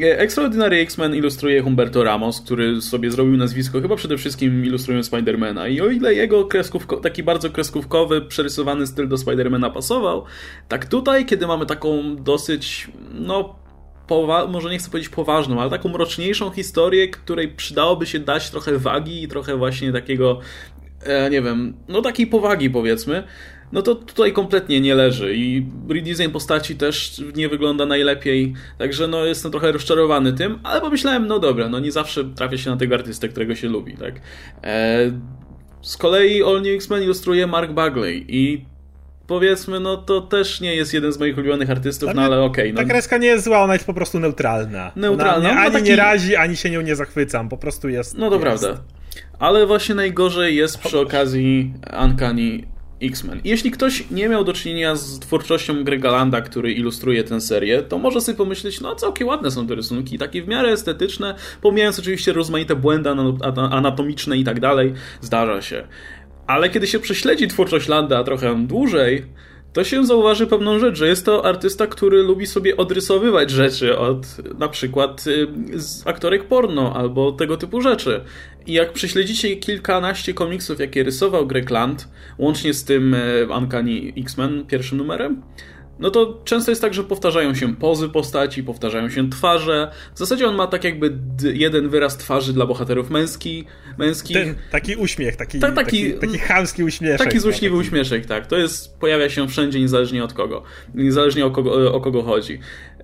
S1: e, Extraordinary X-Men ilustruje Humberto Ramos, który sobie zrobił nazwisko chyba przede wszystkim ilustrując Spidermana. I o ile jego kreskówko, taki bardzo kreskówkowy, przerysowany styl do Spidermana pasował, tak tutaj, kiedy mamy taką dosyć, no może nie chcę powiedzieć poważną, ale taką mroczniejszą historię, której przydałoby się dać trochę wagi i trochę właśnie takiego, nie wiem, no takiej powagi powiedzmy, no to tutaj kompletnie nie leży i redesign postaci też nie wygląda najlepiej, także no jestem trochę rozczarowany tym, ale pomyślałem, no dobra, no nie zawsze trafia się na tego artystę, którego się lubi, tak. E, z kolei All New X-Men ilustruje Mark Bagley i powiedzmy, no to też nie jest jeden z moich ulubionych artystów, no ale okej. Okay,
S2: no. Ta kreska nie jest zła, ona jest po prostu neutralna. Neutralna. Ona, nie, ani taki... nie razi, ani się nią nie zachwycam, po prostu jest.
S1: No to
S2: jest.
S1: prawda. Ale właśnie najgorzej jest przy okazji Uncanny X-Men. Jeśli ktoś nie miał do czynienia z twórczością Grega Landa, który ilustruje tę serię, to może sobie pomyśleć, no całkiem ładne są te rysunki, takie w miarę estetyczne, pomijając oczywiście rozmaite błędy anatomiczne i tak dalej, zdarza się. Ale kiedy się prześledzi twórczość Landa trochę dłużej, to się zauważy pewną rzecz, że jest to artysta, który lubi sobie odrysowywać rzeczy od na przykład y, z aktorek porno albo tego typu rzeczy. I jak prześledzicie kilkanaście komiksów, jakie rysował Greg Land, łącznie z tym y, Uncanny X-Men pierwszym numerem, no to często jest tak, że powtarzają się pozy postaci, powtarzają się twarze. W zasadzie on ma tak jakby jeden wyraz twarzy dla bohaterów męski, męskich. Ten,
S2: taki uśmiech, taki, Ta, taki, taki, taki chamski uśmieszek.
S1: Taki złośliwy no, taki... uśmieszek, tak. To jest, pojawia się wszędzie, niezależnie od kogo. Niezależnie o kogo, o kogo chodzi.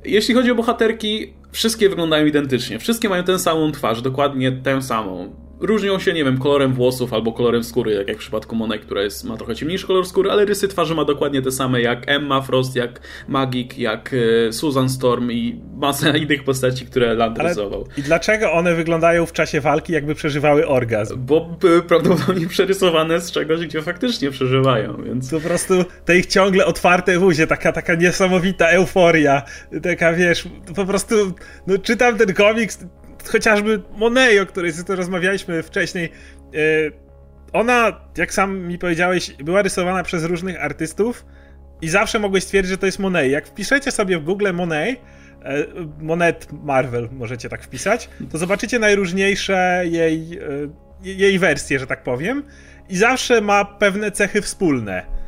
S1: Jeśli chodzi o bohaterki, wszystkie wyglądają identycznie. Wszystkie mają tę samą twarz, dokładnie tę samą różnią się, nie wiem, kolorem włosów albo kolorem skóry, tak jak w przypadku Monet, która jest, ma trochę ciemniejszy kolor skóry, ale rysy twarzy ma dokładnie te same jak Emma Frost, jak Magik, jak e, Susan Storm i masa innych postaci, które Land ale rysował.
S2: I dlaczego one wyglądają w czasie walki, jakby przeżywały orgazm?
S1: Bo były prawdopodobnie przerysowane z czegoś, gdzie faktycznie przeżywają, więc...
S2: Po prostu te ich ciągle otwarte wuzie, taka, taka niesamowita euforia, taka, wiesz, po prostu, no czytam ten komiks, chociażby Monet, o której to rozmawialiśmy wcześniej, e, ona, jak sam mi powiedziałeś, była rysowana przez różnych artystów i zawsze mogłeś stwierdzić, że to jest Monet. Jak wpiszecie sobie w Google Monet, e, Monet Marvel możecie tak wpisać, to zobaczycie najróżniejsze jej, e, jej wersje, że tak powiem. I zawsze ma pewne cechy wspólne.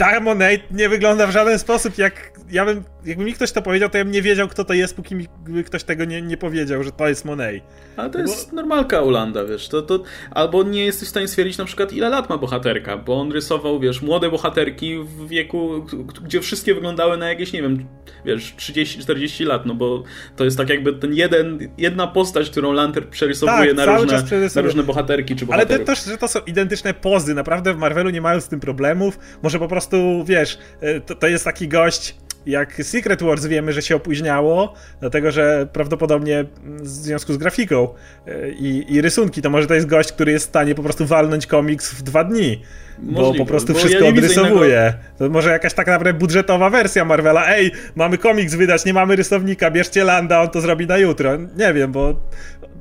S2: Ta Monet nie wygląda w żaden sposób jak ja bym, jakby mi ktoś to powiedział, to ja bym nie wiedział, kto to jest, póki mi ktoś tego nie, nie powiedział, że to jest Monet.
S1: Ale to bo... jest normalka Ulanda, wiesz, to, to, albo nie jesteś w stanie stwierdzić na przykład, ile lat ma bohaterka, bo on rysował, wiesz, młode bohaterki w wieku, gdzie wszystkie wyglądały na jakieś, nie wiem, wiesz, 30-40 lat, no bo to jest tak jakby ten jeden, jedna postać, którą Lanter przerysowuje tak, na, różne, na różne bohaterki czy bohaterów.
S2: Ale też, że to są identyczne pozy, naprawdę w Marvelu nie mają z tym problemów, może po prostu, wiesz, e, to, to jest taki gość, jak Secret Wars wiemy, że się opóźniało, dlatego że prawdopodobnie w związku z grafiką e, i, i rysunki, to może to jest gość, który jest w stanie po prostu walnąć komiks w dwa dni. Możliwe, bo po prostu wszystko ja odrysowuje. To może jakaś tak naprawdę budżetowa wersja Marvela. Ej, mamy komiks wydać, nie mamy rysownika, bierzcie Landa, on to zrobi na jutro. Nie wiem, bo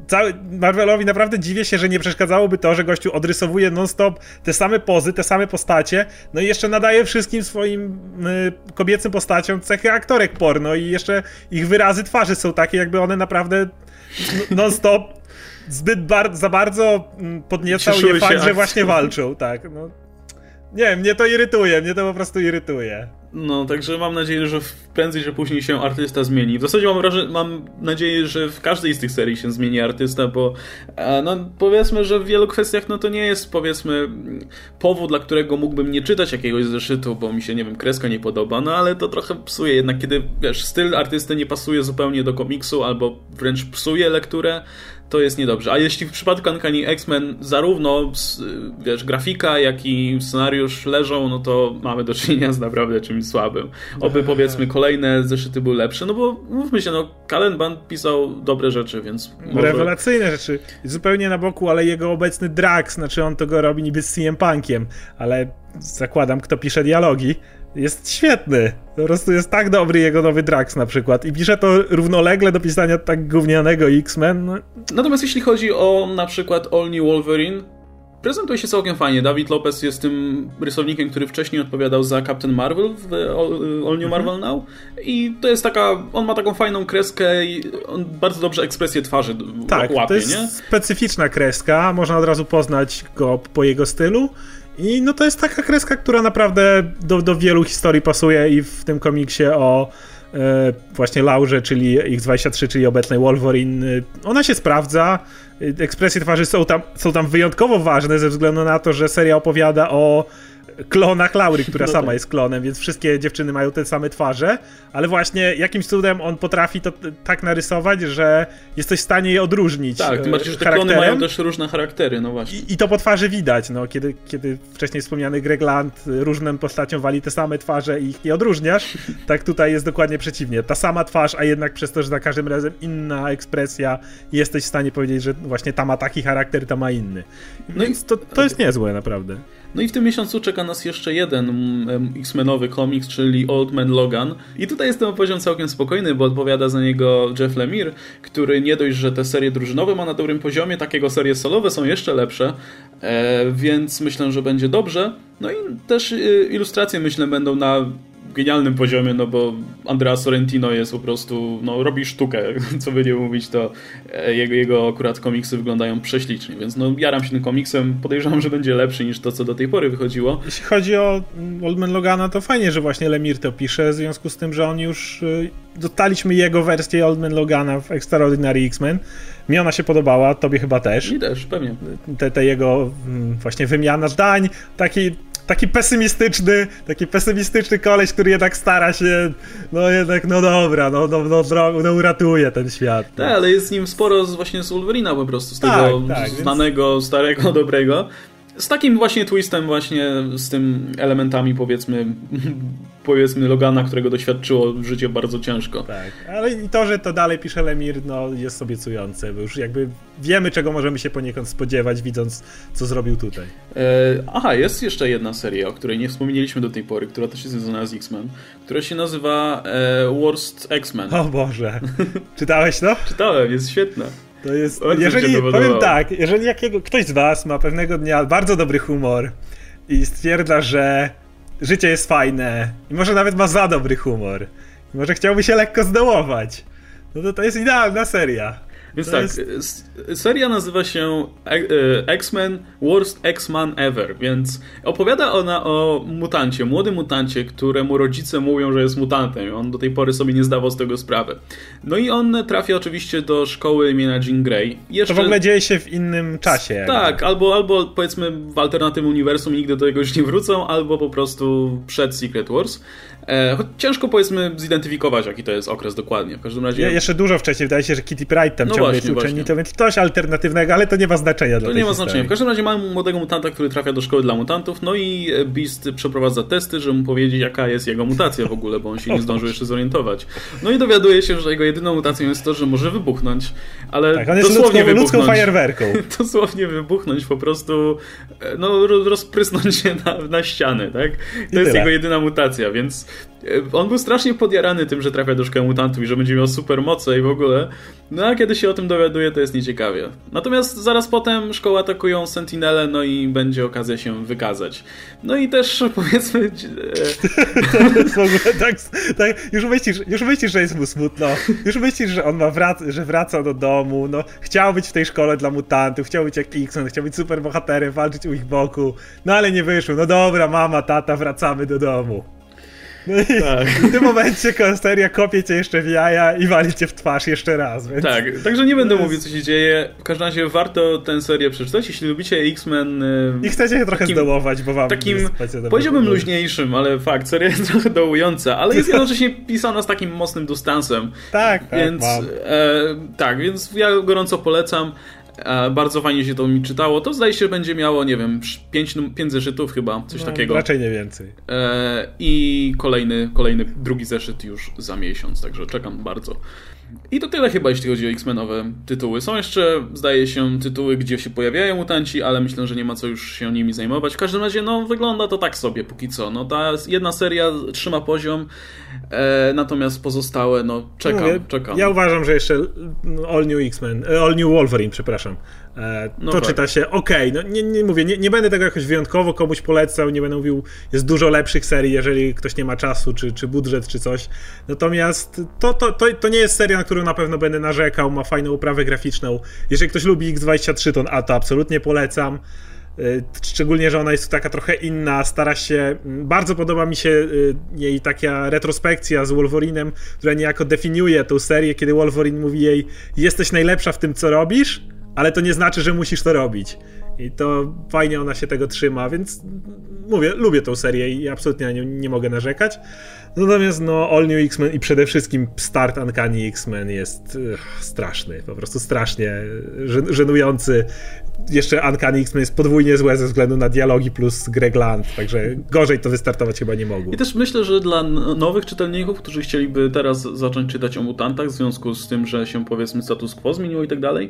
S2: cały, Marvelowi naprawdę dziwię się, że nie przeszkadzałoby to, że gościu odrysowuje non-stop te same pozy, te same postacie, no i jeszcze nadaje wszystkim swoim y, kobiecym postaciom cechy aktorek porno i jeszcze ich wyrazy twarzy są takie, jakby one naprawdę non-stop zbyt bar za bardzo mm, podniecał je fakt, że właśnie walczą, tak. No. Nie, mnie to irytuje, mnie to po prostu irytuje.
S1: No, także mam nadzieję, że prędzej czy później się artysta zmieni. W zasadzie mam, mam nadzieję, że w każdej z tych serii się zmieni artysta, bo e, no, powiedzmy, że w wielu kwestiach no to nie jest powiedzmy powód, dla którego mógłbym nie czytać jakiegoś zeszytu, bo mi się, nie wiem, kreska nie podoba, no ale to trochę psuje jednak, kiedy, wiesz, styl artysty nie pasuje zupełnie do komiksu albo wręcz psuje lekturę, to jest niedobrze. A jeśli w przypadku Uncanny X-Men zarówno wiesz, grafika, jak i scenariusz leżą, no to mamy do czynienia z naprawdę czymś słabym. Oby powiedzmy kolejne zeszyty były lepsze, no bo mówmy się, no Kalen Band pisał dobre rzeczy, więc
S2: może... Rewelacyjne rzeczy. Zupełnie na boku, ale jego obecny Drax, znaczy on to go robi niby z CM Punkiem, ale zakładam, kto pisze dialogi, jest świetny. Po prostu jest tak dobry jego nowy Drax na przykład. I pisze to równolegle do pisania tak gównianego X-Men. No.
S1: Natomiast jeśli chodzi o na przykład All New Wolverine, prezentuje się całkiem fajnie. Dawid Lopez jest tym rysownikiem, który wcześniej odpowiadał za Captain Marvel w All New Marvel mhm. Now. I to jest taka, on ma taką fajną kreskę i on bardzo dobrze ekspresję twarzy tak, łapie,
S2: to jest
S1: nie?
S2: specyficzna kreska, można od razu poznać go po jego stylu. I no to jest taka kreska, która naprawdę do, do wielu historii pasuje i w tym komiksie o właśnie Laurze, czyli X23, czyli obecnej Wolverine, ona się sprawdza. Ekspresje twarzy są tam, są tam wyjątkowo ważne ze względu na to, że seria opowiada o klonach Laury, która no sama tak. jest klonem, więc wszystkie dziewczyny mają te same twarze, ale właśnie jakimś cudem on potrafi to tak narysować, że jesteś w stanie je odróżnić.
S1: Tak, tym bardziej, że te klony mają też różne charaktery, no właśnie.
S2: I, I, to po twarzy widać, no, kiedy, kiedy wcześniej wspomniany Greg Land różnym postaciom wali te same twarze i ich nie odróżniasz, tak tutaj jest dokładnie przeciwnie. Ta sama twarz, a jednak przez to, że za każdym razem inna ekspresja, jesteś w stanie powiedzieć, że właśnie ta ma taki charakter, ta ma inny. No i to, to jest niezłe, naprawdę.
S1: No i w tym miesiącu czeka nas jeszcze jeden mm, X-Menowy komiks, czyli Old Man Logan. I tutaj jest ten poziom całkiem spokojny, bo odpowiada za niego Jeff Lemire, który nie dość, że te serie drużynowe ma na dobrym poziomie, takiego serie solowe są jeszcze lepsze, e, więc myślę, że będzie dobrze. No i też e, ilustracje myślę będą na genialnym poziomie, no bo Andrea Sorrentino jest po prostu, no robi sztukę, co by nie mówić, to e, jego, jego akurat komiksy wyglądają prześlicznie, więc no jaram się tym komiksem, podejrzewam, że będzie lepszy niż to, co do tej pory wychodziło.
S2: Jeśli chodzi o Oldman Logana, to fajnie, że właśnie Lemir to pisze, w związku z tym, że on już, y, dostaliśmy jego wersję Oldman Logana w Extraordinary X-Men, mi ona się podobała, tobie chyba też.
S1: Mi też, pewnie.
S2: Te, te jego mm, właśnie wymiana zdań, taki taki pesymistyczny, taki pesymistyczny koleś, który jednak stara się, no jednak, no dobra, no, no, no, no uratuje ten świat.
S1: No. Tak, ale jest nim sporo z, właśnie z Wolverina po prostu, z tak, tego tak, znanego, więc... starego, dobrego. Z takim właśnie twistem, właśnie z tym elementami, powiedzmy, powiedzmy Logana, którego doświadczyło życie bardzo ciężko.
S2: Tak, ale i to, że to dalej pisze Lemir, no jest obiecujące, bo już jakby wiemy, czego możemy się poniekąd spodziewać, widząc, co zrobił tutaj.
S1: E, aha, jest jeszcze jedna seria, o której nie wspomnieliśmy do tej pory, która też jest związana z X-Men, która się nazywa e, Worst X-Men.
S2: O Boże, czytałeś to?
S1: Czytałem, jest świetna.
S2: To jest. Bardzo jeżeli, powiem tak, jeżeli jakiego, ktoś z Was ma pewnego dnia bardzo dobry humor i stwierdza, że życie jest fajne. I może nawet ma za dobry humor, i może chciałby się lekko zdołować, no to to jest idealna seria.
S1: Więc to tak, jest... seria nazywa się e, e, X-Men Worst X-Man Ever, więc opowiada ona o mutancie, młodym mutancie, któremu rodzice mówią, że jest mutantem. On do tej pory sobie nie zdawał z tego sprawy. No i on trafia oczywiście do szkoły imienia Jean Grey.
S2: Jeszcze... To w ogóle dzieje się w innym czasie.
S1: Tak, albo, albo powiedzmy w alternatywnym uniwersum nigdy do tego już nie wrócą, albo po prostu przed Secret Wars. E, choć ciężko powiedzmy zidentyfikować, jaki to jest okres dokładnie. W każdym razie.
S2: Ja, jeszcze dużo wcześniej wydaje się, że Kitty Pride tam no ciągle właśnie, jest uczennicą, więc coś alternatywnego, ale to nie ma znaczenia.
S1: To nie ma znaczenia. W każdym razie mamy młodego mutanta, który trafia do szkoły dla mutantów, no i Beast przeprowadza testy, żeby mu powiedzieć, jaka jest jego mutacja w ogóle, bo on się nie zdążył jeszcze zorientować. No i dowiaduje się, że jego jedyną mutacją jest to, że może wybuchnąć, ale
S2: tak, on jest dosłownie ludzką, wybuchnąć. ludzką fajerwerką.
S1: dosłownie wybuchnąć, po prostu e, no, rozprysnąć się na, na ściany, tak? To I jest tyle. jego jedyna mutacja, więc E, on był strasznie podjarany tym, że trafia do szkoły mutantów i że będzie miał super moce i w ogóle. No a kiedy się o tym dowiaduje, to jest nieciekawie. Natomiast zaraz potem szkoły atakują Sentinele, no i będzie okazja się wykazać. No i też powiedzmy...
S2: E, tak, tak, już, myślisz, już myślisz, że jest mu smutno. Już myślisz, że on ma wrac że wraca do domu. No, chciał być w tej szkole dla mutantów, chciał być jak X-Men, chciał być super bohaterem, walczyć u ich boku. No ale nie wyszło. No dobra, mama, tata, wracamy do domu. No i tak. w tym momencie seria kopie cię jeszcze w jaja i wali cię w twarz jeszcze raz. Więc...
S1: Tak, także nie będę jest... mówił, co się dzieje. W każdym razie warto tę serię przeczytać, jeśli lubicie X-Men. Y,
S2: I chcecie się trochę takim, zdołować, bo wam
S1: Takim, powiedziałbym luźniejszym, ale fakt, seria jest trochę dołująca, ale jest jednocześnie pisana z takim mocnym dystansem.
S2: Tak, tak.
S1: Więc, e, tak, więc ja gorąco polecam. Bardzo fajnie się to mi czytało. To zdaje się, będzie miało, nie wiem, pięć, pięć zeszytów chyba, coś no, takiego.
S2: Raczej nie więcej.
S1: E, I kolejny, kolejny, drugi zeszyt już za miesiąc, także czekam bardzo. I to tyle chyba, jeśli chodzi o X-Menowe tytuły. Są jeszcze, zdaje się, tytuły, gdzie się pojawiają mutanci, ale myślę, że nie ma co już się nimi zajmować. W każdym razie, no, wygląda to tak sobie póki co. No, ta jedna seria trzyma poziom, e, natomiast pozostałe, no, czekam, Mówię, czekam.
S2: Ja uważam, że jeszcze All New X-Men, e, All New Wolverine, przepraszam, no to tak. czyta się ok. No, nie, nie mówię, nie, nie, będę tego jakoś wyjątkowo komuś polecał, nie będę mówił, jest dużo lepszych serii, jeżeli ktoś nie ma czasu, czy, czy budżet, czy coś. Natomiast to, to, to, to nie jest seria, na którą na pewno będę narzekał, ma fajną uprawę graficzną. Jeżeli ktoś lubi X23, to, a to absolutnie polecam. Szczególnie, że ona jest taka trochę inna, stara się. Bardzo podoba mi się jej taka retrospekcja z Wolverinem, która niejako definiuje tę serię, kiedy Wolverine mówi jej: Jesteś najlepsza w tym, co robisz, ale to nie znaczy, że musisz to robić. I to fajnie ona się tego trzyma, więc mówię, lubię tą serię i absolutnie nią nie mogę narzekać. Natomiast no All New X-Men i przede wszystkim start Uncanny X-Men jest ugh, straszny, po prostu strasznie żenujący jeszcze Uncanny X-Men jest podwójnie złe ze względu na dialogi plus Greg Land, także gorzej to wystartować chyba nie mogło.
S1: I też myślę, że dla nowych czytelników, którzy chcieliby teraz zacząć czytać o mutantach w związku z tym, że się powiedzmy status quo zmieniło i tak dalej,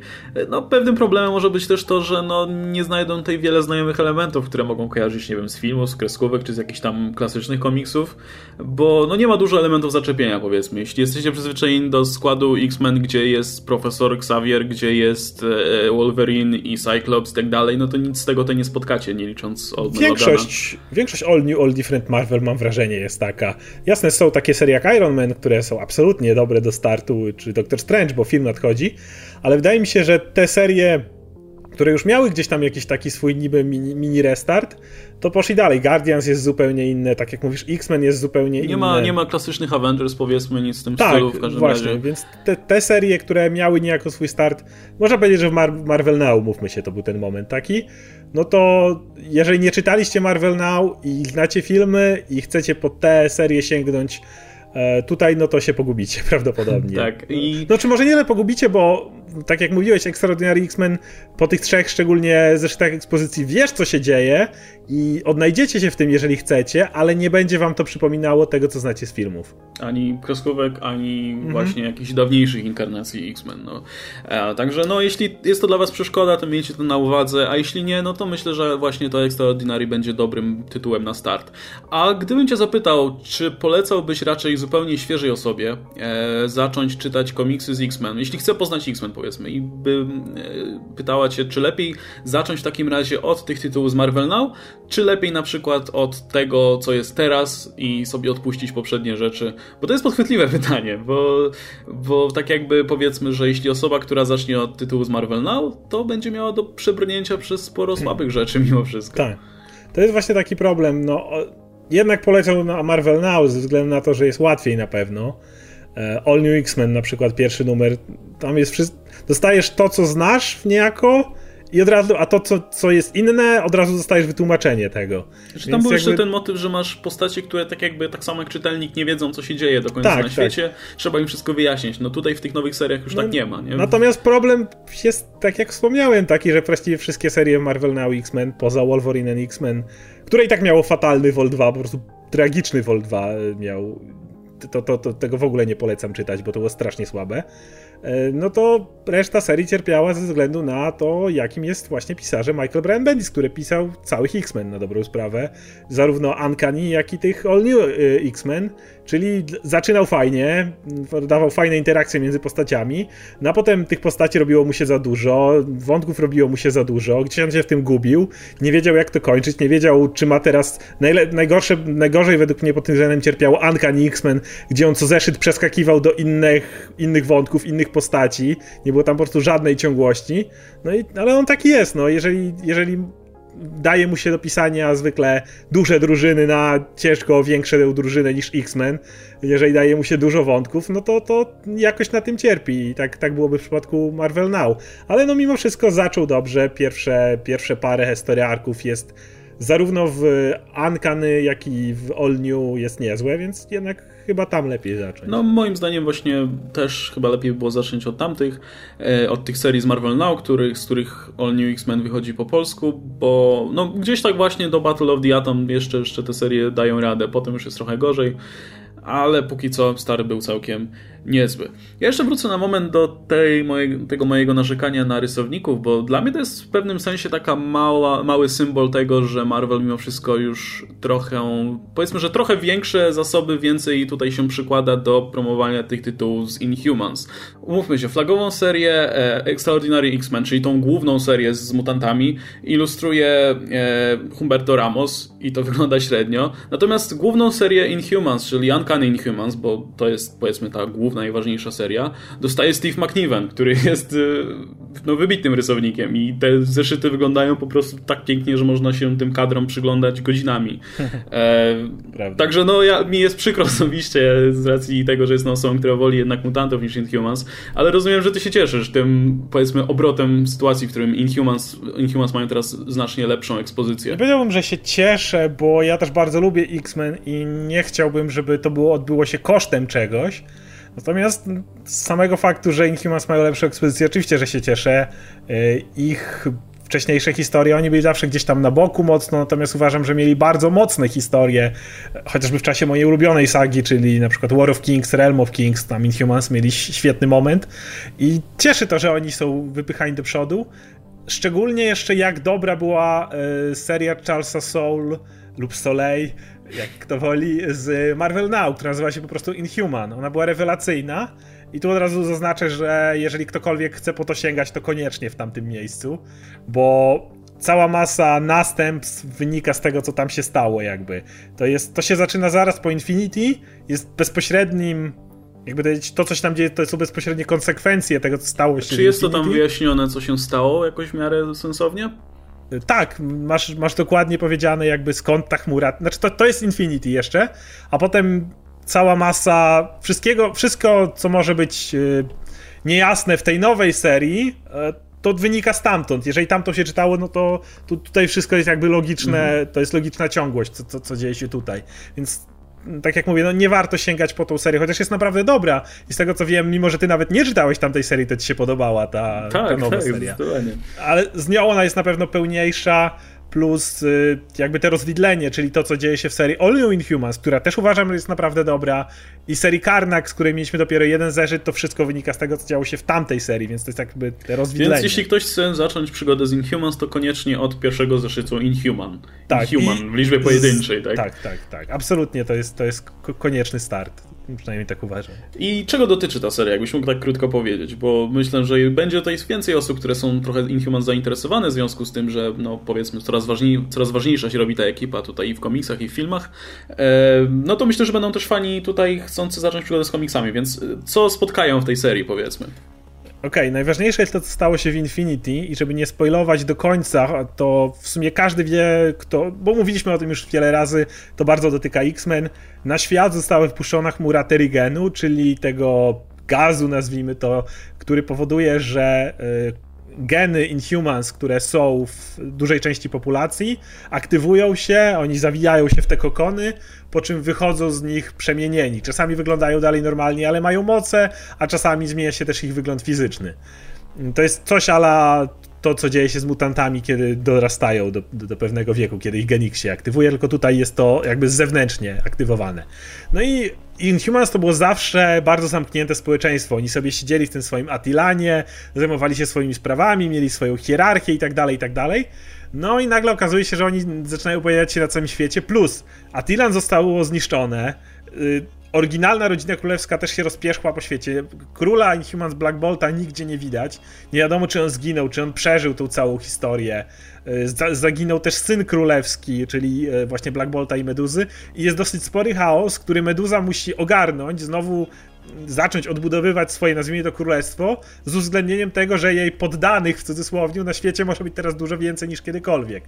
S1: no pewnym problemem może być też to, że no nie znajdą tutaj wiele znajomych elementów, które mogą kojarzyć, nie wiem, z filmów, z kreskówek, czy z jakichś tam klasycznych komiksów, bo no nie ma dużo elementów zaczepienia powiedzmy. Jeśli jesteście przyzwyczajeni do składu X-Men, gdzie jest profesor Xavier, gdzie jest e, Wolverine i Cyclops, Cyclops i tak dalej, no to nic z tego to nie spotkacie, nie licząc Old
S2: większość, większość All New, All Different Marvel mam wrażenie jest taka. Jasne, są takie serie jak Iron Man, które są absolutnie dobre do startu, czy Doctor Strange, bo film nadchodzi, ale wydaje mi się, że te serie które już miały gdzieś tam jakiś taki swój niby mini, mini restart, to poszli dalej. Guardians jest zupełnie inny, tak jak mówisz, X-Men jest zupełnie
S1: nie
S2: inny.
S1: Ma, nie ma klasycznych Avengers, powiedzmy, nic w tym
S2: tak,
S1: stylu w każdym
S2: właśnie,
S1: razie.
S2: więc te, te, serie, które miały niejako swój start, można powiedzieć, że w Mar Marvel Now, mówmy się, to był ten moment taki, no to jeżeli nie czytaliście Marvel Now i znacie filmy i chcecie po te serie sięgnąć E, tutaj no to się pogubicie prawdopodobnie.
S1: Tak. I...
S2: No czy może nie pogubicie, bo tak jak mówiłeś, Extraordinary X-Men po tych trzech szczególnie zresztą ekspozycji wiesz co się dzieje i odnajdziecie się w tym, jeżeli chcecie, ale nie będzie wam to przypominało tego, co znacie z filmów.
S1: Ani kreskówek, ani mhm. właśnie jakichś dawniejszych inkarnacji X-Men. No. E, także no, jeśli jest to dla was przeszkoda, to miejcie to na uwadze, a jeśli nie, no to myślę, że właśnie to Extraordinary będzie dobrym tytułem na start. A gdybym cię zapytał, czy polecałbyś raczej zupełnie świeżej osobie e, zacząć czytać komiksy z X-Men, jeśli chce poznać X-Men powiedzmy i by e, pytała cię, czy lepiej zacząć w takim razie od tych tytułów z Marvel Now, czy lepiej na przykład od tego, co jest teraz i sobie odpuścić poprzednie rzeczy? Bo to jest podchwytliwe pytanie, bo, bo tak jakby powiedzmy, że jeśli osoba, która zacznie od tytułu z Marvel Now, to będzie miała do przebrnięcia przez sporo słabych rzeczy mimo wszystko.
S2: Tak. To jest właśnie taki problem, no jednak polecał na Marvel Now ze względu na to, że jest łatwiej na pewno. E, All New X-Men na przykład, pierwszy numer, tam jest wszystko, dostajesz to, co znasz niejako, i od razu, a to, co, co jest inne, od razu dostajesz wytłumaczenie tego.
S1: Znaczy, tam był jakby... jeszcze ten motyw, że masz postacie, które tak jakby, tak samo jak czytelnik, nie wiedzą, co się dzieje do końca tak, na tak. świecie. Tak. Trzeba im wszystko wyjaśnić. No tutaj w tych nowych seriach już no, tak nie ma. Nie?
S2: Natomiast problem jest, tak jak wspomniałem, taki, że właściwie wszystkie serie Marvel Now X-Men, poza Wolverine and X-Men, które i tak miało fatalny Vol 2, po prostu tragiczny Vol 2 miał to, to, to, tego w ogóle nie polecam czytać, bo to było strasznie słabe. E, no to reszta serii cierpiała ze względu na to, jakim jest właśnie pisarzem Michael Brian Bendis, który pisał całych X-Men na dobrą sprawę. Zarówno Uncanny, jak i tych All New e, X-Men, czyli zaczynał fajnie, dawał fajne interakcje między postaciami, no a potem tych postaci robiło mu się za dużo, wątków robiło mu się za dużo, gdzieś on się w tym gubił, nie wiedział jak to kończyć, nie wiedział czy ma teraz, najgorsze, najgorzej według mnie pod tym względem cierpiało Uncanny X-Men, gdzie on co zeszyt przeskakiwał do innych, innych wątków, innych postaci, nie było tam po prostu żadnej ciągłości, no i, ale on taki jest, no, jeżeli, jeżeli daje mu się do pisania zwykle duże drużyny na ciężko większe drużyny niż X-Men, jeżeli daje mu się dużo wątków, no to, to jakoś na tym cierpi i tak, tak byłoby w przypadku Marvel Now, ale no mimo wszystko zaczął dobrze, pierwsze, pierwsze parę historii arków jest zarówno w Uncanny, jak i w All New jest niezłe, więc jednak chyba tam lepiej zacząć.
S1: No moim zdaniem właśnie też chyba lepiej było zacząć od tamtych, e, od tych serii z Marvel Now, których, z których All New X-Men wychodzi po polsku, bo no gdzieś tak właśnie do Battle of the Atom jeszcze, jeszcze te serie dają radę, potem już jest trochę gorzej, ale póki co stary był całkiem niezły. Ja jeszcze wrócę na moment do tej tego mojego narzekania na rysowników, bo dla mnie to jest w pewnym sensie taka mała, mały symbol tego, że Marvel mimo wszystko już trochę, powiedzmy, że trochę większe zasoby, więcej tutaj się przykłada do promowania tych tytułów z Inhumans. Umówmy się, flagową serię e, Extraordinary X-Men, czyli tą główną serię z mutantami, ilustruje e, Humberto Ramos i to wygląda średnio. Natomiast główną serię Inhumans, czyli Uncanny Inhumans, bo to jest powiedzmy ta główna główna i ważniejsza seria, dostaje Steve McNiven, który jest no, wybitnym rysownikiem i te zeszyty wyglądają po prostu tak pięknie, że można się tym kadrom przyglądać godzinami. E, także no, ja, mi jest przykro osobiście z racji tego, że jestem osobą, która woli jednak mutantów niż Inhumans, ale rozumiem, że ty się cieszysz tym, powiedzmy, obrotem sytuacji, w którym Inhumans, Inhumans mają teraz znacznie lepszą ekspozycję.
S2: Powiedziałbym, że się cieszę, bo ja też bardzo lubię X-Men i nie chciałbym, żeby to było, odbyło się kosztem czegoś. Natomiast z samego faktu, że Inhumans mają lepszą ekspozycję, oczywiście, że się cieszę. Y, ich wcześniejsze historie, oni byli zawsze gdzieś tam na boku mocno, natomiast uważam, że mieli bardzo mocne historie, chociażby w czasie mojej ulubionej sagi, czyli na przykład War of Kings, Realm of Kings, tam Inhumans mieli świetny moment i cieszy to, że oni są wypychani do przodu. Szczególnie jeszcze jak dobra była y, seria Charlesa Soul lub Soleil, jak kto woli, z Marvel Now, która nazywa się po prostu Inhuman. Ona była rewelacyjna i tu od razu zaznaczę, że jeżeli ktokolwiek chce po to sięgać, to koniecznie w tamtym miejscu, bo cała masa następstw wynika z tego, co tam się stało, jakby. To, jest, to się zaczyna zaraz po Infinity, jest bezpośrednim. Jakby powiedzieć, to, co się tam dzieje, to są bezpośrednie konsekwencje tego, co stało się.
S1: Czy jest to tam wyjaśnione, co się stało jakoś w miarę sensownie?
S2: Tak, masz, masz dokładnie powiedziane, jakby skąd ta chmura. Znaczy, to, to jest Infinity jeszcze, a potem cała masa wszystkiego, wszystko, co może być y, niejasne w tej nowej serii, y, to wynika stamtąd. Jeżeli tamto się czytało, no to tu, tutaj wszystko jest jakby logiczne, mhm. to jest logiczna ciągłość, co, co, co dzieje się tutaj. Więc tak jak mówię, no nie warto sięgać po tą serię, chociaż jest naprawdę dobra. I z tego co wiem, mimo że ty nawet nie czytałeś tamtej serii, to ci się podobała ta,
S1: tak,
S2: ta nowa
S1: tak,
S2: seria. Ale z nią ona jest na pewno pełniejsza plus y, jakby te rozwidlenie, czyli to, co dzieje się w serii All New Inhumans, która też uważam, że jest naprawdę dobra, i serii Karnak, z której mieliśmy dopiero jeden zeszyt, to wszystko wynika z tego, co działo się w tamtej serii, więc to jest jakby te rozwidlenie.
S1: Więc jeśli ktoś chce zacząć przygodę z Inhumans, to koniecznie od pierwszego zeszytu Inhuman. Tak, Inhuman w liczbie pojedynczej, tak?
S2: Tak, tak, tak. Absolutnie to jest, to jest konieczny start. Przynajmniej tak uważam.
S1: I czego dotyczy ta seria, jakbyś mógł tak krótko powiedzieć? Bo myślę, że będzie tutaj więcej osób, które są trochę Inhuman zainteresowane w związku z tym, że no powiedzmy coraz, ważniej, coraz ważniejsza się robi ta ekipa tutaj i w komiksach, i w filmach. E, no to myślę, że będą też fani tutaj chcący zacząć przygodę z komiksami, więc co spotkają w tej serii, powiedzmy?
S2: Okej, okay, najważniejsze jest to, co stało się w Infinity i żeby nie spoilować do końca, to w sumie każdy wie, kto, bo mówiliśmy o tym już wiele razy, to bardzo dotyka X-Men. Na świat została wpuszczona chmura Terigenu, czyli tego gazu, nazwijmy to, który powoduje, że y, geny Inhumans, które są w dużej części populacji, aktywują się, oni zawijają się w te kokony, po czym wychodzą z nich przemienieni. Czasami wyglądają dalej normalnie, ale mają moce, a czasami zmienia się też ich wygląd fizyczny. To jest coś ala to, co dzieje się z mutantami, kiedy dorastają do, do, do, pewnego wieku, kiedy ich genik się aktywuje, tylko tutaj jest to jakby zewnętrznie aktywowane. No i Inhumans to było zawsze bardzo zamknięte społeczeństwo. Oni sobie siedzieli w tym swoim Atilanie, zajmowali się swoimi sprawami, mieli swoją hierarchię i tak dalej, i tak dalej. No i nagle okazuje się, że oni zaczynają pojawiać się na całym świecie, plus Atilan zostało zniszczone, y, oryginalna rodzina królewska też się rozpierzchła po świecie. Króla Inhumans Black Bolta nigdzie nie widać. Nie wiadomo, czy on zginął, czy on przeżył tą całą historię. E, zaginął też syn królewski, czyli e, właśnie Black Bolta i Meduzy. I jest dosyć spory chaos, który Meduza musi ogarnąć, znowu zacząć odbudowywać swoje, nazwijmy to, królestwo, z uwzględnieniem tego, że jej poddanych, w cudzysłowie, na świecie może być teraz dużo więcej niż kiedykolwiek.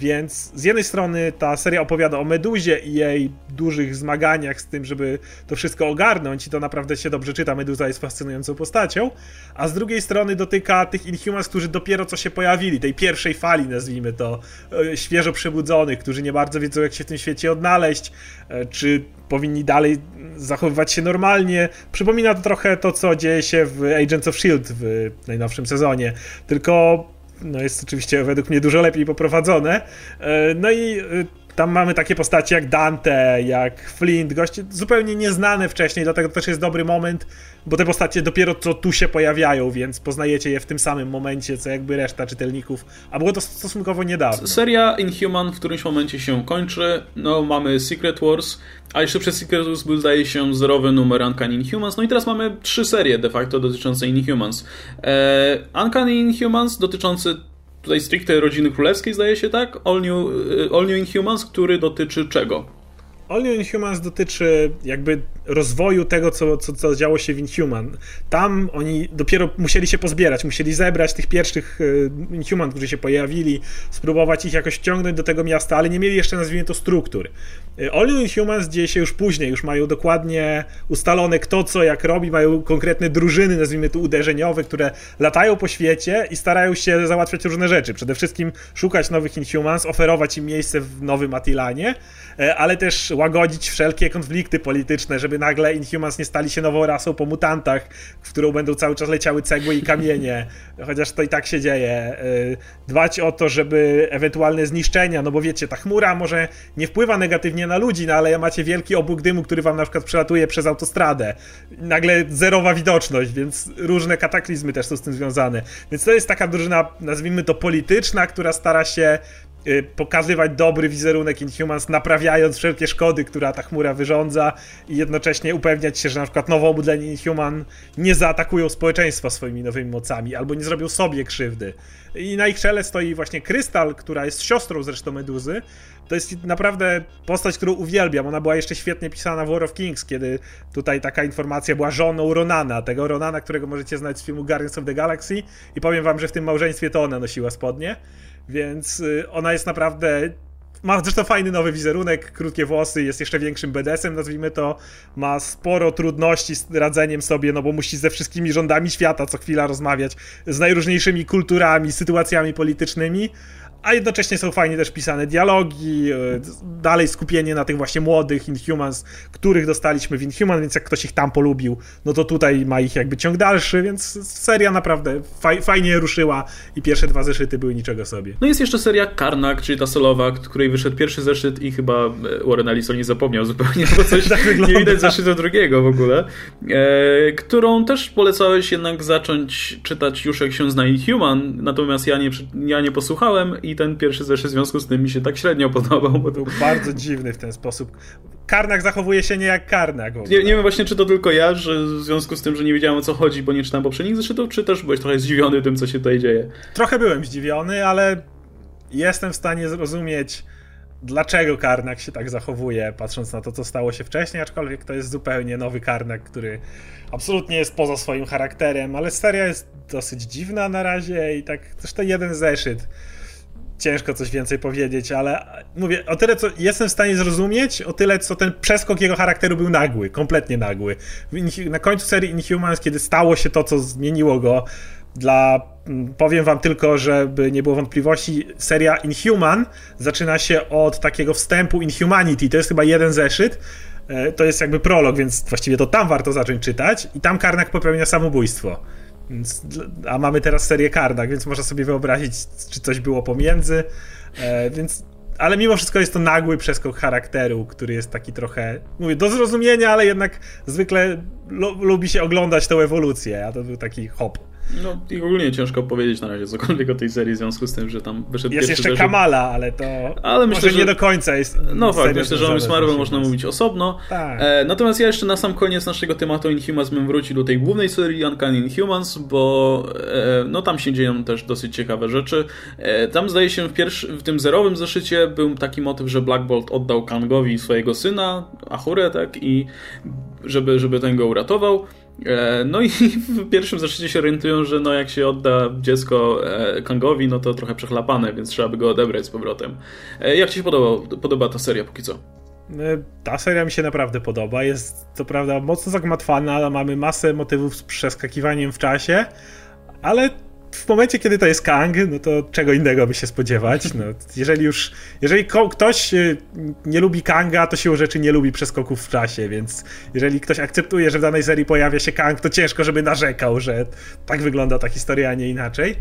S2: Więc z jednej strony ta seria opowiada o Meduzie i jej dużych zmaganiach z tym, żeby to wszystko ogarnąć i to naprawdę się dobrze czyta, Meduza jest fascynującą postacią, a z drugiej strony dotyka tych Inhumans, którzy dopiero co się pojawili, tej pierwszej fali, nazwijmy to, e, świeżo przebudzonych, którzy nie bardzo wiedzą jak się w tym świecie odnaleźć, e, czy powinni dalej zachowywać się normalnie. Przypomina to trochę to, co dzieje się w Agents of S.H.I.E.L.D. w najnowszym sezonie, tylko no jest oczywiście według mnie dużo lepiej poprowadzone. E, no i e, tam mamy takie postacie jak Dante, jak Flint, goście zupełnie nieznane wcześniej, dlatego też jest dobry moment, bo te postacie dopiero co tu się pojawiają, więc poznajecie je w tym samym momencie, co jakby reszta czytelników, a było to stosunkowo niedawno.
S1: Seria Inhuman w którymś momencie się kończy, no mamy Secret Wars, a jeszcze przed Secret Wars był zdaje się zerowy numer Uncanny Inhumans, no i teraz mamy trzy serie de facto dotyczące Inhumans. Eee, Uncanny Inhumans dotyczący tutaj stricte rodziny królewskiej, zdaje się tak? All New, e, All New Inhumans, który dotyczy czego?
S2: All New Inhumans dotyczy jakby rozwoju tego, co, co, co działo się w Inhuman. Tam oni dopiero musieli się pozbierać, musieli zebrać tych pierwszych e, Inhuman, którzy się pojawili, spróbować ich jakoś wciągnąć do tego miasta, ale nie mieli jeszcze, nazwijmy to, struktur. E, All Inhumans dzieje się już później, już mają dokładnie ustalone kto co, jak robi, mają konkretne drużyny, nazwijmy to uderzeniowe, które latają po świecie i starają się załatwiać różne rzeczy. Przede wszystkim szukać nowych Inhumans, oferować im miejsce w nowym Atilanie, e, ale też łagodzić wszelkie konflikty polityczne, żeby nagle Inhumans nie stali się nową rasą po mutantach, w którą będą cały czas leciały cegły i kamienie, chociaż to i tak się dzieje. Y, dbać o to, żeby ewentualne zniszczenia, no bo wiecie, ta chmura może nie wpływa negatywnie na ludzi, no ale macie wielki obłóg dymu, który wam na przykład przelatuje przez autostradę. Nagle zerowa widoczność, więc różne kataklizmy też są z tym związane. Więc to jest taka drużyna, nazwijmy to polityczna, która stara się pokazywać dobry wizerunek Inhumans, naprawiając wszelkie szkody, która ta chmura wyrządza i jednocześnie upewniać się, że na przykład nowo obudzeni Inhuman nie zaatakują społeczeństwa swoimi nowymi mocami, albo nie zrobią sobie krzywdy. I na ich czele stoi właśnie Krystal, która jest siostrą zresztą Meduzy. To jest naprawdę postać, którą uwielbiam. Ona była jeszcze świetnie pisana w War of Kings, kiedy tutaj taka informacja była żoną Ronana, tego Ronana, którego możecie znać z filmu Guardians of the Galaxy i powiem wam, że w tym małżeństwie to ona nosiła spodnie. Więc y, ona jest naprawdę ma zresztą fajny nowy wizerunek, krótkie włosy, jest jeszcze większym BDS-em, nazwijmy to. Ma sporo trudności z radzeniem sobie, no bo musi ze wszystkimi rządami świata co chwila rozmawiać, z najróżniejszymi kulturami, sytuacjami politycznymi, a jednocześnie są fajnie też pisane dialogi, e, dalej skupienie na tych właśnie młodych Inhumans, których dostaliśmy w Inhuman, więc jak ktoś ich tam polubił, no to tutaj ma ich jakby ciąg dalszy, więc seria naprawdę faj, fajnie ruszyła i pierwsze dwa zeszyty były niczego sobie.
S1: No jest jeszcze seria Karnak, czyli ta solowa, której wyszedł pierwszy zeszyt i chyba e, Warren Ellison nie zapomniał zupełnie, bo coś tak nie widać zeszytu drugiego w ogóle, e, którą też polecałeś jednak zacząć czytać już jak się zna Inhuman, natomiast ja nie, ja nie posłuchałem i ten pierwszy zeszyt w związku z tym mi się tak średnio podobał. Bo...
S2: Był bardzo dziwny w ten sposób. Karnak zachowuje się nie jak Karnak.
S1: Nie, nie wiem właśnie, czy to tylko ja, że w związku z tym, że nie wiedziałem o co chodzi, bo nie czytałem poprzednich zeszytów, czy też byłeś trochę zdziwiony tym, co się tutaj dzieje?
S2: Trochę byłem zdziwiony, ale jestem w stanie zrozumieć dlaczego Karnak się tak zachowuje, patrząc na to, co stało się wcześniej, aczkolwiek to jest zupełnie nowy Karnak, który absolutnie jest poza swoim charakterem, ale seria jest dosyć dziwna na razie i tak też to jeden zeszyt ciężko coś więcej powiedzieć, ale mówię, o tyle co jestem w stanie zrozumieć, o tyle co ten przeskok jego charakteru był nagły, kompletnie nagły. Na końcu serii Inhumans, kiedy stało się to, co zmieniło go, dla, powiem wam tylko, żeby nie było wątpliwości, seria Inhuman zaczyna się od takiego wstępu Inhumanity, to jest chyba jeden zeszyt, e, to jest jakby prolog, więc właściwie to tam warto zacząć czytać i tam Karnak popełnia samobójstwo. A mamy teraz serię Karnak, więc można sobie wyobrazić, czy coś było pomiędzy. E, więc ale mimo wszystko jest to nagły przeskok charakteru, który jest taki trochę, mówię, do zrozumienia, ale jednak zwykle lubi się oglądać tę ewolucję, a to był taki hop.
S1: No i ogólnie ciężko powiedzieć na razie cokolwiek o tej serii w związku z tym, że tam wyszedł
S2: Jest jeszcze. Kamala, ale to ale myślę, że nie do końca jest.
S1: No fakt, myślę, że o Miss Marvel można mówić osobno. Tak. E, natomiast ja jeszcze na sam koniec naszego tematu Inhumans bym wrócił do tej głównej serii Uncanny Inhumans, bo e, no tam się dzieją też dosyć ciekawe rzeczy. E, tam zdaje się w, pierwszy, w tym zerowym zeszycie był taki motyw, że Black Bolt oddał Kangowi swojego syna, Ahurę, tak, i żeby, żeby ten go uratował. E, no i w pierwszym zeszycie się orientują, że no jak się odda dziecko e, Kangowi, no to trochę przechlapane, więc trzeba by go odebrać z powrotem. E, jak Ci się podoba, podoba ta seria póki co?
S2: Ta seria mi się naprawdę podoba. Jest to prawda mocno zagmatwana, mamy masę motywów z przeskakiwaniem w czasie, ale w momencie, kiedy to jest Kang, no to czego innego by się spodziewać. No, jeżeli już, jeżeli ktoś y, nie lubi Kanga, to siłą rzeczy nie lubi przeskoków w czasie, więc jeżeli ktoś akceptuje, że w danej serii pojawia się Kang, to ciężko, żeby narzekał, że tak wygląda ta historia, a nie inaczej.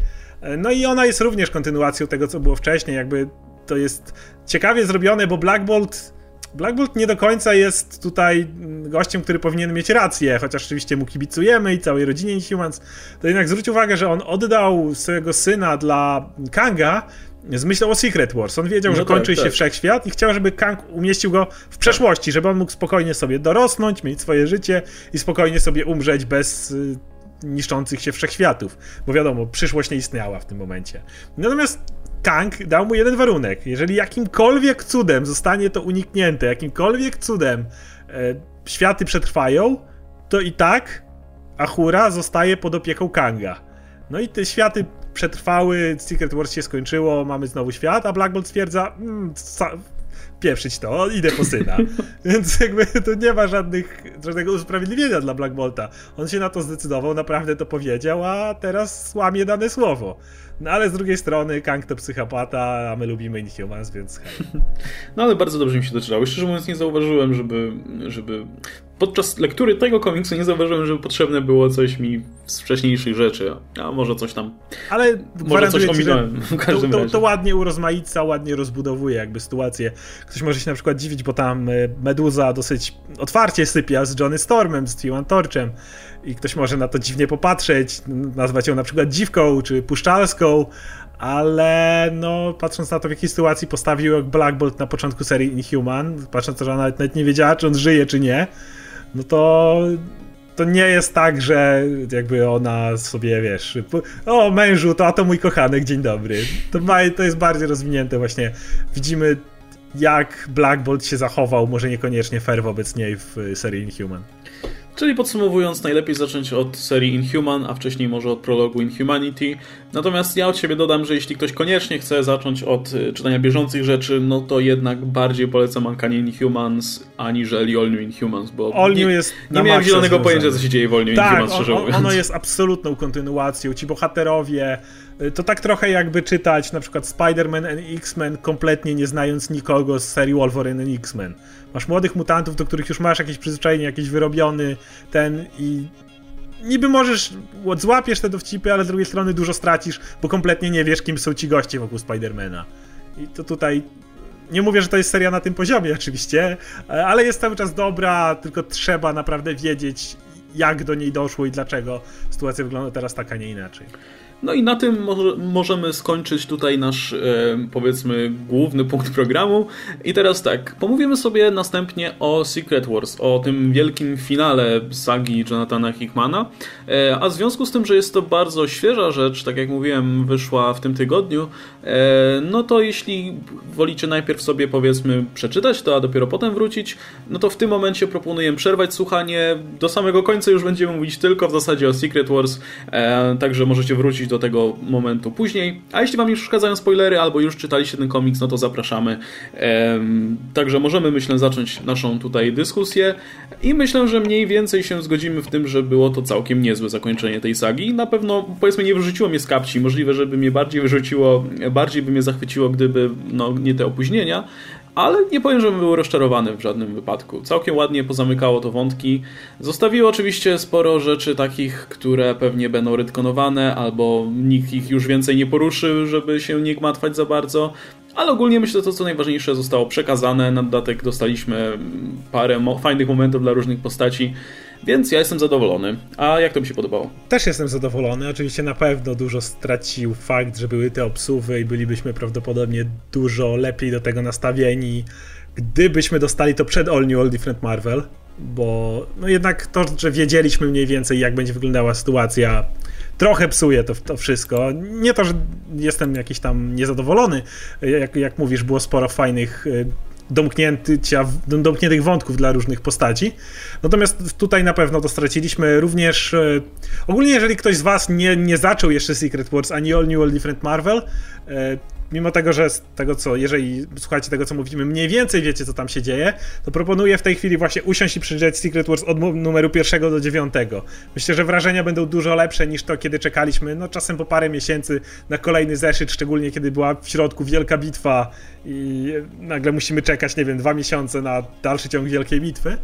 S2: No i ona jest również kontynuacją tego, co było wcześniej, jakby to jest ciekawie zrobione, bo Black Bolt Black Bolt nie do końca jest tutaj gościem, który powinien mieć rację, chociaż oczywiście mu kibicujemy i całej rodzinie Inhumans, to jednak zwróć uwagę, że on oddał swojego syna dla Kanga z myślą o Secret Wars. On wiedział, no że tak, kończy tak. się wszechświat i chciał, żeby Kang umieścił go w przeszłości, żeby on mógł spokojnie sobie dorosnąć, mieć swoje życie i spokojnie sobie umrzeć bez y, niszczących się wszechświatów. Bo wiadomo, przyszłość nie istniała w tym momencie. Natomiast Kang dał mu jeden warunek. Jeżeli jakimkolwiek cudem zostanie to uniknięte, jakimkolwiek cudem e, światy przetrwają, to i tak Ahura zostaje pod opieką Kanga. No i te światy przetrwały, Secret Wars się skończyło, mamy znowu świat, a Black Bolt stwierdza, mm, pieprzyć to, idę po syna. Więc jakby to nie ma żadnych, żadnego usprawiedliwienia dla Black Bolta. On się na to zdecydował, naprawdę to powiedział, a teraz łamie dane słowo. No ale z drugiej strony Kang to psychopata, a my lubimy Inhumans, więc hej.
S1: No ale bardzo dobrze mi się to czytało. Szczerze mówiąc nie zauważyłem, żeby, żeby podczas lektury tego komiksu nie zauważyłem, że potrzebne było coś mi z wcześniejszych rzeczy, a może coś tam.
S2: Ale może coś ominąłem. W każdym to, to, to, ładnie urozmaica, ładnie rozbudowuje jakby sytuację. Ktoś może się na przykład dziwić, bo tam e, Meduza dosyć otwarcie sypia z Johnny Stormem, z Steven Torchem i ktoś może na to dziwnie popatrzeć, nazwać ją na przykład dziwką czy puszczalską, ale no patrząc na to w jakiej sytuacji postawił Black Bolt na początku serii Inhuman, patrząc na to, że ona nawet nie wiedziała czy on żyje czy nie, no to to nie jest tak, że jakby ona sobie, wiesz, o mężu, to a to mój kochanek, dzień dobry. To, ma, to jest bardziej rozwinięte właśnie. Widzimy jak Black Bolt się zachował, może niekoniecznie fair wobec niej w serii Inhuman.
S1: Czyli podsumowując, najlepiej zacząć od serii Inhuman, a wcześniej może od prologu Inhumanity. Natomiast ja od siebie dodam, że jeśli ktoś koniecznie chce zacząć od y, czytania bieżących rzeczy, no to jednak bardziej polecam Uncanny Inhumans aniżeli All New Inhumans, bo
S2: All nie, jest
S1: nie miałem zielonego pojęcia, co się dzieje w All New tak, Inhumans, szczerze mówiąc.
S2: ono jest absolutną kontynuacją. Ci bohaterowie, y, to tak trochę jakby czytać na przykład Spider-Man and X-Men kompletnie nie znając nikogo z serii Wolverine and X-Men. Masz młodych mutantów, do których już masz jakieś przyzwyczajenie, jakiś wyrobiony ten i niby możesz, złapiesz te dowcipy, ale z drugiej strony dużo stracisz, bo kompletnie nie wiesz, kim są ci goście wokół Spidermana. I to tutaj nie mówię, że to jest seria na tym poziomie oczywiście, ale jest cały czas dobra, tylko trzeba naprawdę wiedzieć, jak do niej doszło i dlaczego sytuacja wygląda teraz tak, a nie inaczej.
S1: No i na tym może, możemy skończyć tutaj nasz, e, powiedzmy, główny punkt programu. I teraz tak, pomówimy sobie następnie o Secret Wars, o tym wielkim finale sagi Jonathana Hickmana. E, a w związku z tym, że jest to bardzo świeża rzecz, tak jak mówiłem, wyszła w tym tygodniu, e, no to jeśli wolicie najpierw sobie, powiedzmy, przeczytać to, a dopiero potem wrócić, no to w tym momencie proponuję przerwać słuchanie. Do samego końca już będziemy mówić tylko w zasadzie o Secret Wars, e, także możecie wrócić do do tego momentu później. A jeśli Wam już przeszkadzają spoilery albo już czytaliście ten komiks, no to zapraszamy. Także możemy, myślę, zacząć naszą tutaj dyskusję i myślę, że mniej więcej się zgodzimy w tym, że było to całkiem niezłe zakończenie tej sagi. Na pewno, powiedzmy, nie wyrzuciło mnie z kapci. Możliwe, żeby mnie bardziej wyrzuciło, bardziej by mnie zachwyciło, gdyby no, nie te opóźnienia, ale nie powiem, żebym był rozczarowany w żadnym wypadku. Całkiem ładnie pozamykało to wątki. Zostawiło oczywiście sporo rzeczy takich, które pewnie będą retkonowane, albo nikt ich już więcej nie poruszy, żeby się nie gmatwać za bardzo. Ale ogólnie myślę, że to co najważniejsze zostało przekazane. Na dodatek dostaliśmy parę mo fajnych momentów dla różnych postaci. Więc ja jestem zadowolony. A jak to mi się podobało?
S2: Też jestem zadowolony. Oczywiście na pewno dużo stracił fakt, że były te obsuwy i bylibyśmy prawdopodobnie dużo lepiej do tego nastawieni, gdybyśmy dostali to przed All New All Different Marvel, bo no jednak to, że wiedzieliśmy mniej więcej jak będzie wyglądała sytuacja trochę psuje to, to wszystko. Nie to, że jestem jakiś tam niezadowolony. Jak, jak mówisz, było sporo fajnych y, domknięcia, domkniętych wątków dla różnych postaci. Natomiast tutaj na pewno to straciliśmy również. E, ogólnie, jeżeli ktoś z Was nie, nie zaczął jeszcze Secret Wars ani All New All Different Marvel, e, mimo tego, że z tego co, jeżeli słuchacie tego co mówimy, mniej więcej wiecie co tam się dzieje, to proponuję w tej chwili właśnie usiąść i przeczytać Secret Wars od numeru pierwszego do dziewiątego. Myślę, że wrażenia będą dużo lepsze niż to, kiedy czekaliśmy, no czasem po parę miesięcy na kolejny zeszyt, szczególnie kiedy była w środku wielka bitwa i nagle musimy czekać, nie wiem, dwa miesiące na dalszy ciąg wielkiej bitwy.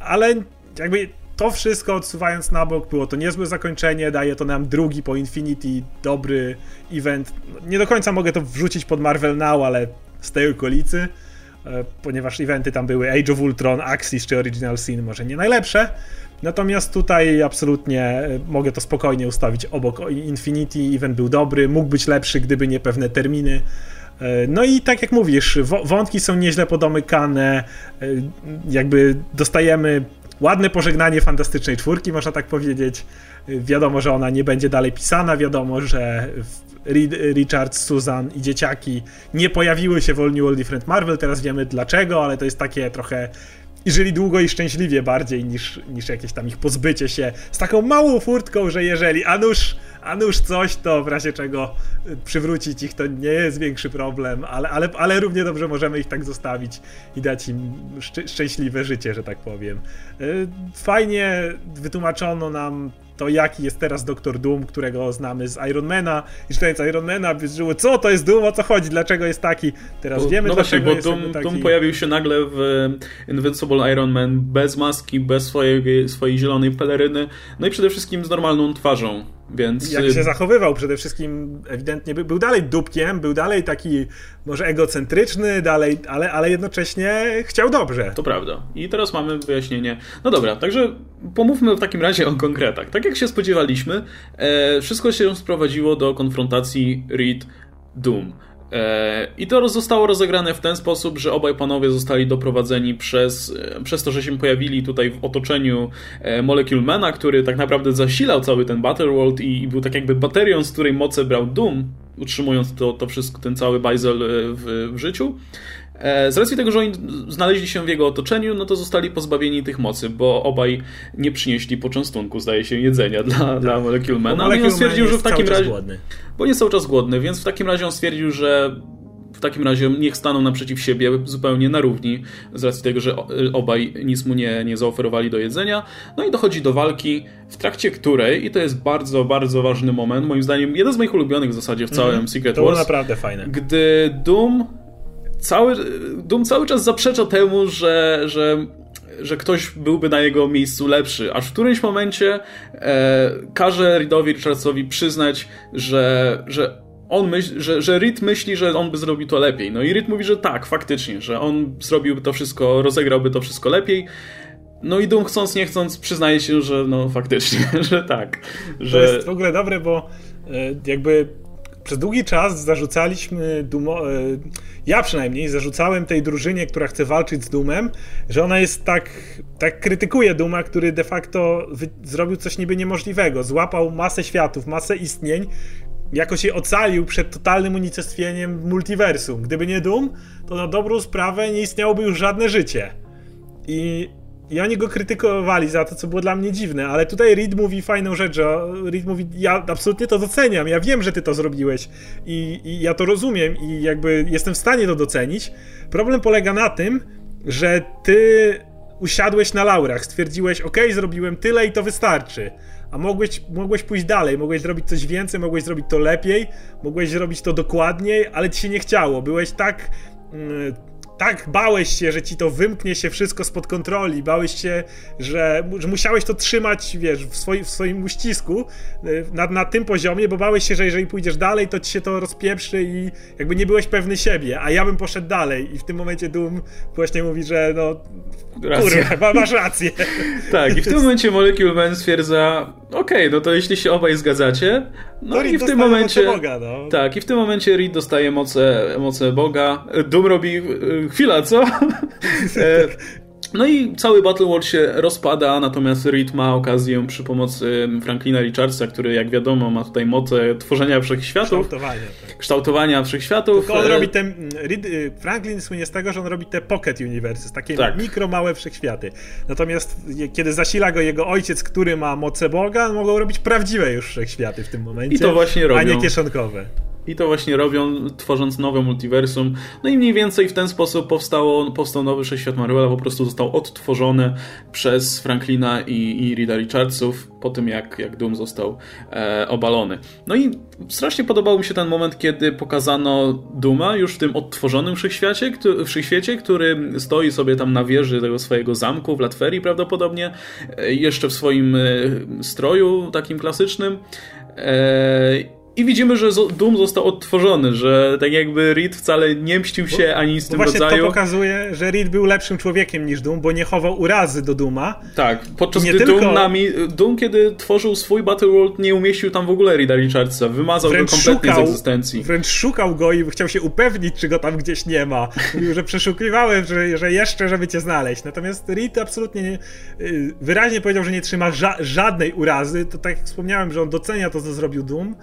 S2: Ale jakby to wszystko odsuwając na bok, było to niezłe zakończenie, daje to nam drugi po Infinity dobry event. Nie do końca mogę to wrzucić pod Marvel Now, ale z tej okolicy, e, ponieważ eventy tam były Age of Ultron, Axis czy Original Sin, może nie najlepsze. Natomiast tutaj absolutnie e, mogę to spokojnie ustawić obok Infinity. Event był dobry, mógł być lepszy, gdyby nie pewne terminy. E, no i tak jak mówisz, wątki są nieźle podomykane, jakby dostajemy ładne pożegnanie fantastycznej czwórki, można tak powiedzieć. Wiadomo, że ona nie będzie dalej pisana, wiadomo, że Richard, Susan i dzieciaki nie pojawiły się w All New All Different Marvel, teraz wiemy dlaczego, ale to jest takie trochę i żyli długo i szczęśliwie bardziej niż, niż jakieś tam ich pozbycie się z taką małą furtką, że jeżeli a nuż, a nuż coś, to w razie czego przywrócić ich to nie jest większy problem, ale, ale, ale równie dobrze możemy ich tak zostawić i dać im szcz szczęśliwe życie, że tak powiem. Y, fajnie wytłumaczono nam to jaki jest teraz Doktor Doom, którego znamy z Ironmana i czytając Ironmana wyżyło, co to jest Doom, o co chodzi, dlaczego jest taki. Teraz bo, wiemy, no
S1: właśnie,
S2: bo
S1: Doom,
S2: taki...
S1: Doom pojawił się nagle w Invincible Iron Man bez maski, bez swojej, swojej zielonej peleryny, no i przede wszystkim z normalną twarzą. Więc...
S2: Jak się zachowywał przede wszystkim, ewidentnie był, był dalej dupkiem, był dalej taki może egocentryczny, dalej, ale, ale jednocześnie chciał dobrze.
S1: To prawda. I teraz mamy wyjaśnienie. No dobra, także pomówmy w takim razie o konkretach. Tak jak się spodziewaliśmy, e, wszystko się sprowadziło do konfrontacji Reed Doom. E, I to zostało rozegrane w ten sposób, że obaj panowie zostali doprowadzeni przez, e, przez to, że się pojawili tutaj w otoczeniu e, Moleculemana, który tak naprawdę zasilał cały ten Battleworld i, i był tak jakby baterią, z której moce brał Doom, utrzymując to, to wszystko, ten cały bajzel w, w życiu. Z racji tego, że oni znaleźli się w jego otoczeniu, no to zostali pozbawieni tych mocy, bo obaj nie przynieśli poczęstunku, zdaje się, jedzenia dla, tak. dla Moleculemana.
S2: No on stwierdził, że w takim razie. Głodny.
S1: Bo nie cały czas głodny, więc w takim razie on stwierdził, że w takim razie niech staną naprzeciw siebie zupełnie na równi, z racji tego, że obaj nic mu nie, nie zaoferowali do jedzenia. No i dochodzi do walki, w trakcie której, i to jest bardzo, bardzo ważny moment, moim zdaniem, jeden z moich ulubionych w zasadzie w całym mm. Secret
S2: to
S1: Wars.
S2: To naprawdę fajne.
S1: Gdy Doom cały, Doom cały czas zaprzecza temu, że, że że ktoś byłby na jego miejscu lepszy, aż w którymś momencie e, każe Reedowi Richardsowi przyznać, że, że on myśli, że, że Reed myśli, że on by zrobił to lepiej. No i Reed mówi, że tak, faktycznie, że on zrobiłby to wszystko, rozegrałby to wszystko lepiej. No i Doom chcąc, nie chcąc, przyznaje się, że no faktycznie, że tak. Że...
S2: To jest w ogóle dobre, bo e, jakby przez długi czas zarzucaliśmy Dumo, e, ja przynajmniej zarzucałem tej drużynie, która chce walczyć z Dumem, że ona jest tak, tak krytykuje Duma, który de facto zrobił coś niby niemożliwego. Złapał masę światów, masę istnień, jakoś się ocalił przed totalnym unicestwieniem multiversum. Gdyby nie Doom, to na dobrą sprawę nie istniałoby już żadne życie. I i oni go krytykowali za to, co było dla mnie dziwne, ale tutaj Reed mówi fajną rzecz, że Reed mówi, ja absolutnie to doceniam, ja wiem, że ty to zrobiłeś i, i ja to rozumiem i jakby jestem w stanie to docenić. Problem polega na tym, że ty usiadłeś na laurach, stwierdziłeś, ok, zrobiłem tyle i to wystarczy. A mogłeś, mogłeś pójść dalej, mogłeś zrobić coś więcej, mogłeś zrobić to lepiej, mogłeś zrobić to dokładniej, ale ci się nie chciało. Byłeś tak mm, tak bałeś się, że ci to wymknie się wszystko spod kontroli, bałeś się, że, że musiałeś to trzymać, wiesz, w, swoi, w swoim uścisku y, na, na tym poziomie, bo bałeś się, że jeżeli pójdziesz dalej, to ci się to rozpieprzy i jakby nie byłeś pewny siebie, a ja bym poszedł dalej. I w tym momencie Doom właśnie mówi, że no kurwa, masz rację.
S1: tak, i w tym momencie Molecule Man stwierdza, okej, okay, no to jeśli się obaj zgadzacie, no, no i w tym momencie.
S2: Boga, no.
S1: Tak, i w tym momencie Reed dostaje moce, moce Boga. Doom robi. Y, chwila, co? E, no i cały Battle World się rozpada, natomiast Reed ma okazję przy pomocy Franklina Richardsa, który jak wiadomo ma tutaj moce tworzenia wszechświatów.
S2: Kształtowania. Tak.
S1: Kształtowania wszechświatów.
S2: Tylko on robi te, Reed, y, Franklin słynie z tego, że on robi te pocket universes, takie tak. mikro, małe wszechświaty. Natomiast kiedy zasila go jego ojciec, który ma moce Boga, mogą robić prawdziwe już wszechświaty w tym momencie.
S1: I to właśnie robią.
S2: A nie kieszonkowe.
S1: I to właśnie robią, tworząc nowe multiversum. No i mniej więcej w ten sposób powstało, powstał nowy Wszechświat Marvela, po prostu został odtworzony przez Franklina i, i Rida Richardsów po tym, jak, jak Doom został e, obalony. No i strasznie podobał mi się ten moment, kiedy pokazano Duma już w tym odtworzonym wszechświecie, który, wszechświecie, który stoi sobie tam na wieży tego swojego zamku w Latverii prawdopodobnie, e, jeszcze w swoim e, stroju takim klasycznym. E, I widzimy, że Doom został odtworzony, że tak jakby Reed wcale nie mścił się bo, ani z tym
S2: właśnie
S1: rodzaju.
S2: to pokazuje, że Reed był lepszym człowiekiem niż Doom, bo nie chował urazy do Duma.
S1: Tak, podczas gdy tylko... Doom, nami, Doom, kiedy tworzył swój Battle World, nie umieścił tam w ogóle Reeda Richardsa, wymazał wręcz go kompletnie szukał, z egzystencji.
S2: Wręcz szukał go i chciał się upewnić, czy go tam gdzieś nie ma. Mówił, że przeszukiwałem, że, że jeszcze, żeby cię znaleźć. Natomiast Reed absolutnie nie, wyraźnie powiedział, że nie trzyma ża żadnej urazy. To tak jak wspomniałem, że on docenia to, co zrobił Doom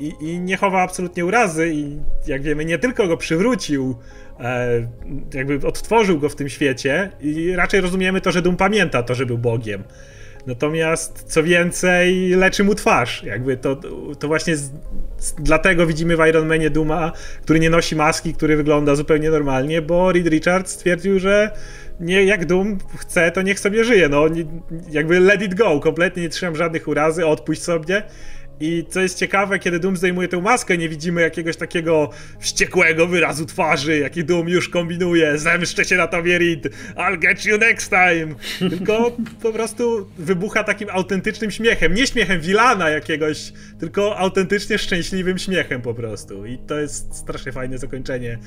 S2: i, i nie chowa absolutnie urazy i jak wiemy, nie tylko go przywrócił, e, jakby odtworzył go w tym świecie i raczej rozumiemy to, że Doom pamięta to, że był Bogiem. Natomiast co więcej, leczy mu twarz. Jakby to, to właśnie z, z, dlatego widzimy w Iron Manie Duma, który nie nosi maski, który wygląda zupełnie normalnie, bo Reed Richards stwierdził, że nie, jak Doom chce, to niech sobie żyje. No, nie, jakby let it go, kompletnie nie trzymam żadnych urazy, odpuść sobie. I co jest ciekawe, kiedy Doom zdejmuje tę maskę, nie widzimy jakiegoś takiego wściekłego wyrazu twarzy, jaki Doom już kombinuje, zemszczę się na tobie Reed, I'll get you next time. Tylko po prostu wybucha takim autentycznym śmiechem. Nie śmiechem Wilana jakiegoś, tylko autentycznie szczęśliwym śmiechem po prostu. I to jest strasznie fajne zakończenie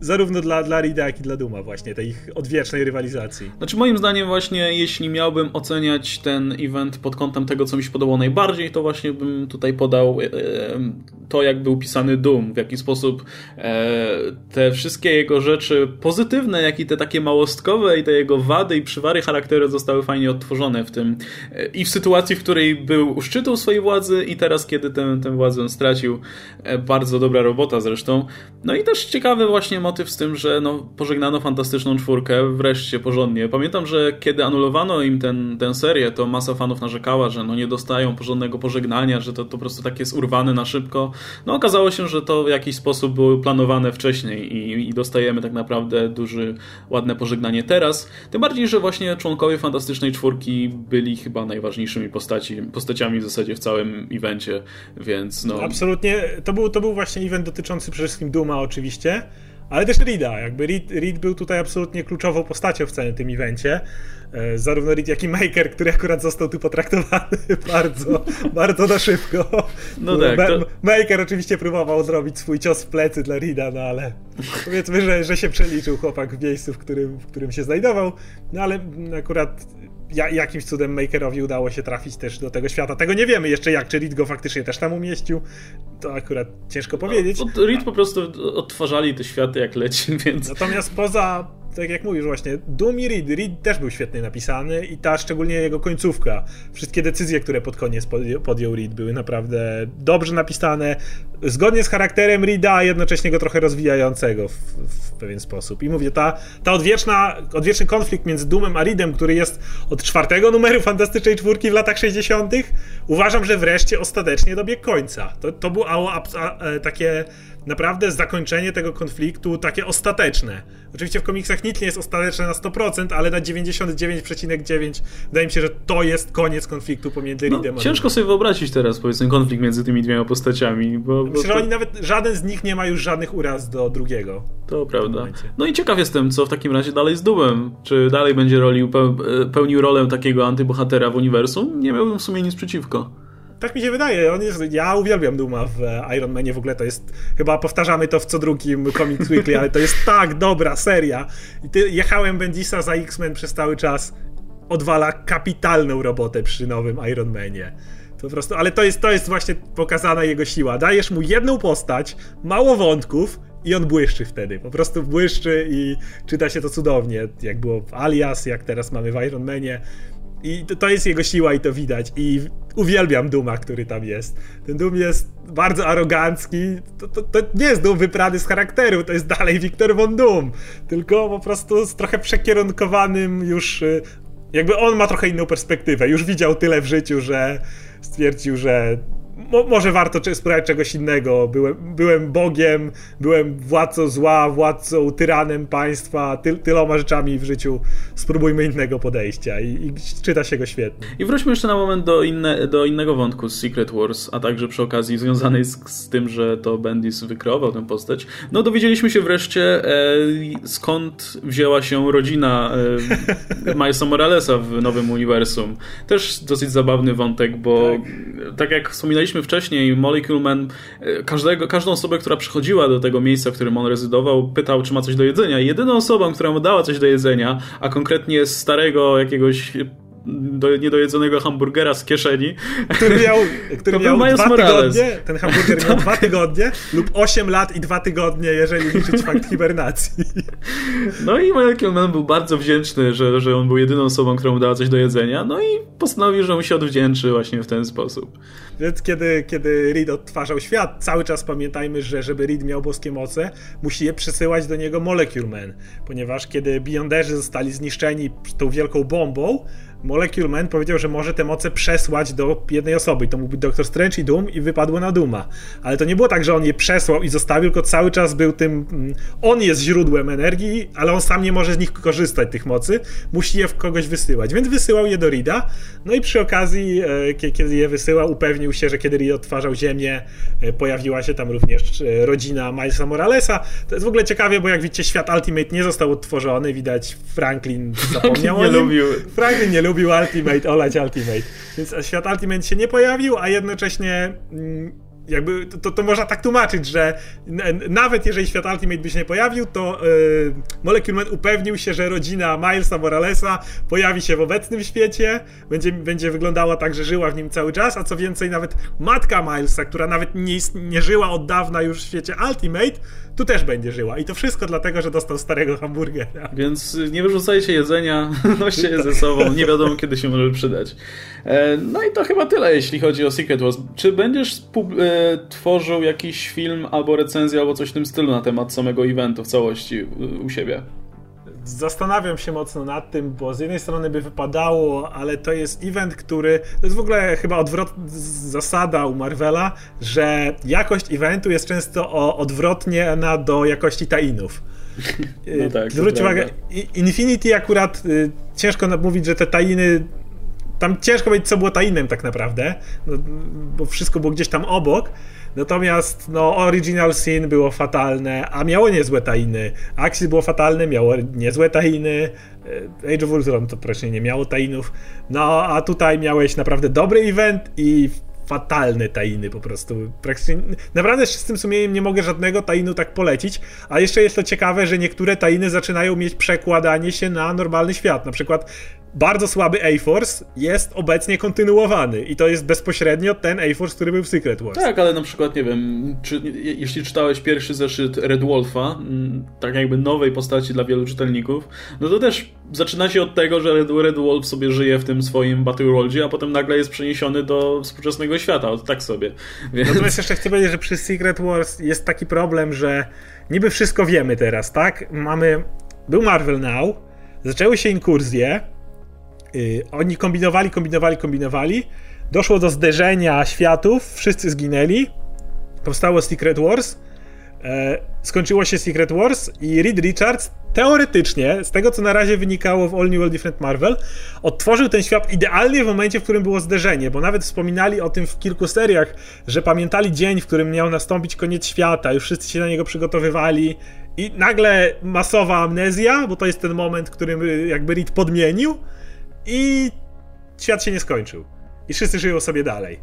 S2: zarówno dla, dla Rida, jak i dla Duma właśnie, tej ich odwiecznej rywalizacji.
S1: Znaczy moim zdaniem właśnie, jeśli miałbym oceniać ten event pod kątem tego, co mi się podobało najbardziej, to właśnie bym tutaj podał e, to, jak był pisany Doom, w jaki sposób e, te wszystkie jego rzeczy pozytywne, jak i te takie małostkowe i te jego wady i przywary charakteru zostały fajnie odtworzone w tym e, i w sytuacji, w której był u szczytu swojej władzy i teraz, kiedy tę, władzę stracił. Bardzo dobra robota zresztą. No i też ciekawy właśnie motyw z tym, że no, pożegnano fantastyczną czwórkę wreszcie porządnie. Pamiętam, że kiedy anulowano im ten, tę serię, to masa fanów narzekała, że no, nie dostają porządnego pożegnania, że to, to po prostu tak jest urwane na szybko. No okazało się, że to w jakiś sposób było planowane wcześniej i, i dostajemy tak naprawdę duży, ładne pożegnanie teraz. Tym bardziej, że właśnie członkowie fantastycznej czwórki byli chyba najważniejszymi postaci, postaciami w zasadzie w całym evencie, więc no...
S2: Absolutnie, to był, to był właśnie event dotyczący przede wszystkim Duma oczywiście, ale też Rida, jakby Reed, Reed był tutaj absolutnie kluczową postacią w całym tym evencie. E, zarówno Reed, jak i Maker, który akurat został tu potraktowany bardzo, bardzo na szybko. No tak. To... Maker oczywiście próbował zrobić swój cios w plecy dla Rida, no ale powiedzmy, że, że się przeliczył chłopak w miejscu, w którym, w którym się znajdował. No ale akurat jakimś cudem Makerowi udało się trafić też do tego świata. Tego nie wiemy jeszcze jak, czy Reed go faktycznie też tam umieścił. To akurat ciężko powiedzieć.
S1: No, Reed po prostu odtwarzali te światy jak leci, więc...
S2: Natomiast poza tak jak mówisz właśnie, Doom i Reed, Reed też był świetnie napisany i ta szczególnie jego końcówka, wszystkie decyzje, które pod koniec podjął Reed były naprawdę dobrze napisane, zgodnie z charakterem Reeda, a jednocześnie go trochę rozwijającego w, w, pewien sposób. I mówię, ta, ta odwieczna, odwieczny konflikt między Doomem a Reedem, który jest od czwartego numeru Fantastycznej Czwórki w latach 60., uważam, że wreszcie ostatecznie dobiegł końca. To, to było a, a, e, takie naprawdę zakończenie tego konfliktu takie ostateczne. Oczywiście w komiksach nic nie jest ostateczne na 100%, ale na 99,9 wydaje mi się, że to jest koniec konfliktu pomiędzy no, Reedem
S1: a Ciężko sobie wyobrazić teraz, powiedzmy, konflikt między tymi dwiema postaciami. Bo
S2: Myślę, że oni nawet, żaden z nich nie ma już żadnych uraz do drugiego.
S1: To prawda. No i ciekaw jestem, co w takim razie dalej z Dumem. Czy dalej będzie rolił, pełnił rolę takiego antybohatera w uniwersum? Nie miałbym w sumie nic przeciwko
S2: tak mi się wydaje. On jest, ja uwielbiam Duma w Iron Manie, w ogóle to jest, chyba powtarzamy to w co drugim Comics Weekly, ale to jest tak dobra seria. I ty, jechałem Bendisa za X-Men przez cały czas. Odwala kapitalną robotę przy nowym Iron Manie. Po prostu, ale to jest, to jest właśnie pokazana jego siła. Dajesz mu jedną postać, mało wątków i on błyszczy wtedy. Po prostu błyszczy i czyta się to cudownie. Jak było w Alias, jak teraz mamy w Iron Manie. I to, to, jest jego siła i to widać. I uwielbiam Duma, który tam jest. Ten Dum jest bardzo arogancki. To, to, to, nie jest Dum wyprany z charakteru, to jest dalej Wiktor von Dum. Tylko po prostu z trochę przekierunkowanym już... Y, jakby on ma trochę inną perspektywę. Już widział tyle w życiu, że stwierdził, że mo, może warto spróbować czegoś innego. Byłem, byłem Bogiem, byłem władcą zła, władcą, tyranem państwa, ty, tyloma rzeczami w życiu. Spróbujmy innego podejścia i, i czyta się go świetnie.
S1: I wróćmy jeszcze na moment do, inne, do innego wątku z Secret Wars, a także przy okazji związanej z, z tym, że to Bendis wykreował tę postać. No dowiedzieliśmy się wreszcie e, skąd wzięła się rodzina e, Milesa Moralesa w nowym uniwersum. Też dosyć zabawny wątek, bo tak, tak jak wspominaliśmy wspominaliśmy wcześniej, Molecule Man e, każdego, każdą osobę, która przychodziła do tego miejsca, w którym on rezydował, pytał, czy ma coś do jedzenia. Jedyną osobą, która mu dała coś do jedzenia, a konkretnie starego jakiegoś do, niedojedzonego hamburgera z kieszeni.
S2: Który miał, który miał dwa tygodnie, ten hamburger miał dwa tygodnie lub 8 lat i dwa tygodnie, jeżeli liczyć fakt hibernacji.
S1: No i Michael Mann był bardzo wdzięczny, że, że on był jedyną osobą, która mu dała coś do jedzenia, no i postanowił, że mu się odwdzięczy właśnie w ten sposób.
S2: Więc kiedy, kiedy Reed odtwarzał świat, cały czas pamiętajmy, że żeby Reed miał boskie moce, musi je przesyłać do niego Molecule Man, ponieważ kiedy Beyonderzy zostali zniszczeni tą wielką bombą, Molecule Man powiedział, że może te moce przesłać do jednej osoby. I to mógł być Doctor Strange i Doom i wypadło na Duma. Ale to nie było tak, że on je przesłał i zostawił, tylko cały czas był tym... Mm, on jest źródłem energii, ale on sam nie może z nich korzystać, tych mocy. Musi je w kogoś wysyłać. Więc wysyłał je do Rida. No i przy okazji, e, kiedy je wysyłał, upewnił się, że kiedy Reed odtwarzał Ziemię, e, pojawiła się tam również e, rodzina Milesa Moralesa. To jest w ogóle ciekawie, bo jak widzicie, świat Ultimate nie został odtworzony. Widać, Franklin zapomniał
S1: Franklin nie lubił.
S2: Franklin nie lubił Ultimate, olać Ultimate. Więc świat Ultimate się nie pojawił, a jednocześnie mm, jakby to, to można tak tłumaczyć, że nawet jeżeli świat Ultimate by się nie pojawił, to yy, Molecule Man upewnił się, że rodzina Milesa Moralesa pojawi się w obecnym świecie, będzie, będzie wyglądała tak, że żyła w nim cały czas, a co więcej, nawet matka Milesa, która nawet nie, nie żyła od dawna już w świecie Ultimate, tu też będzie żyła. I to wszystko dlatego, że dostał starego hamburgera.
S1: Więc nie wyrzucajcie jedzenia, noście je ze sobą, nie wiadomo kiedy się może przydać. E, no i to chyba tyle, jeśli chodzi o Secret Wars. Czy będziesz e, tworzył jakiś film albo recenzję, albo coś w tym stylu na temat samego eventu w całości u siebie?
S2: Zastanawiam się mocno nad tym, bo z jednej strony by wypadało, ale to jest event, który. To jest w ogóle chyba odwrot zasada u Marvela, że jakość eventu jest często odwrotnie do jakości tainów.
S1: No tak,
S2: Zwróć uwagę, Infinity akurat y, ciężko mówić, że te tainy tam ciężko powiedzieć, co było tainem tak naprawdę, no, bo wszystko było gdzieś tam obok. Natomiast no, Original Sin było fatalne, a miało niezłe tainy. Axis było fatalne, miało niezłe tainy. E, Age of Ultron to praktycznie nie miało tainów. No, a tutaj miałeś naprawdę dobry event i fatalne tainy po prostu. Praktycznie, naprawdę z czystym sumieniem nie mogę żadnego tainu tak polecić, a jeszcze jest to ciekawe, że niektóre tainy zaczynają mieć przekładanie się na normalny świat. Na przykład bardzo słaby A-Force jest obecnie kontynuowany i to jest bezpośrednio ten A-Force, który był w Secret Wars.
S1: Tak, ale na przykład, nie wiem, czy, jeśli czytałeś pierwszy zeszyt Red Wolfa, mm, tak jakby nowej postaci dla wielu czytelników, no to też zaczyna się od tego, że Red, Red Wolf sobie żyje w tym swoim Battleworldzie, a potem nagle jest przeniesiony do współczesnego świata, tak sobie.
S2: Więc... Natomiast jeszcze chcę powiedzieć, że przy Secret Wars jest taki problem, że niby wszystko wiemy teraz, tak? Mamy... Był Marvel Now, zaczęły się inkursje, Yy, oni kombinowali, kombinowali, kombinowali. Doszło do zderzenia światów, wszyscy zginęli. Powstało Secret Wars. E, skończyło się Secret Wars i Reed Richards teoretycznie, z tego co na razie wynikało w All New World Different Marvel, odtworzył ten świat idealnie w momencie, w którym było zderzenie, bo nawet wspominali o tym w kilku seriach, że pamiętali dzień, w którym miał nastąpić koniec świata, już wszyscy się na niego przygotowywali i nagle masowa amnezja, bo to jest ten moment, którym jakby Reed podmienił i świat się nie skończył. I wszyscy żyją sobie dalej.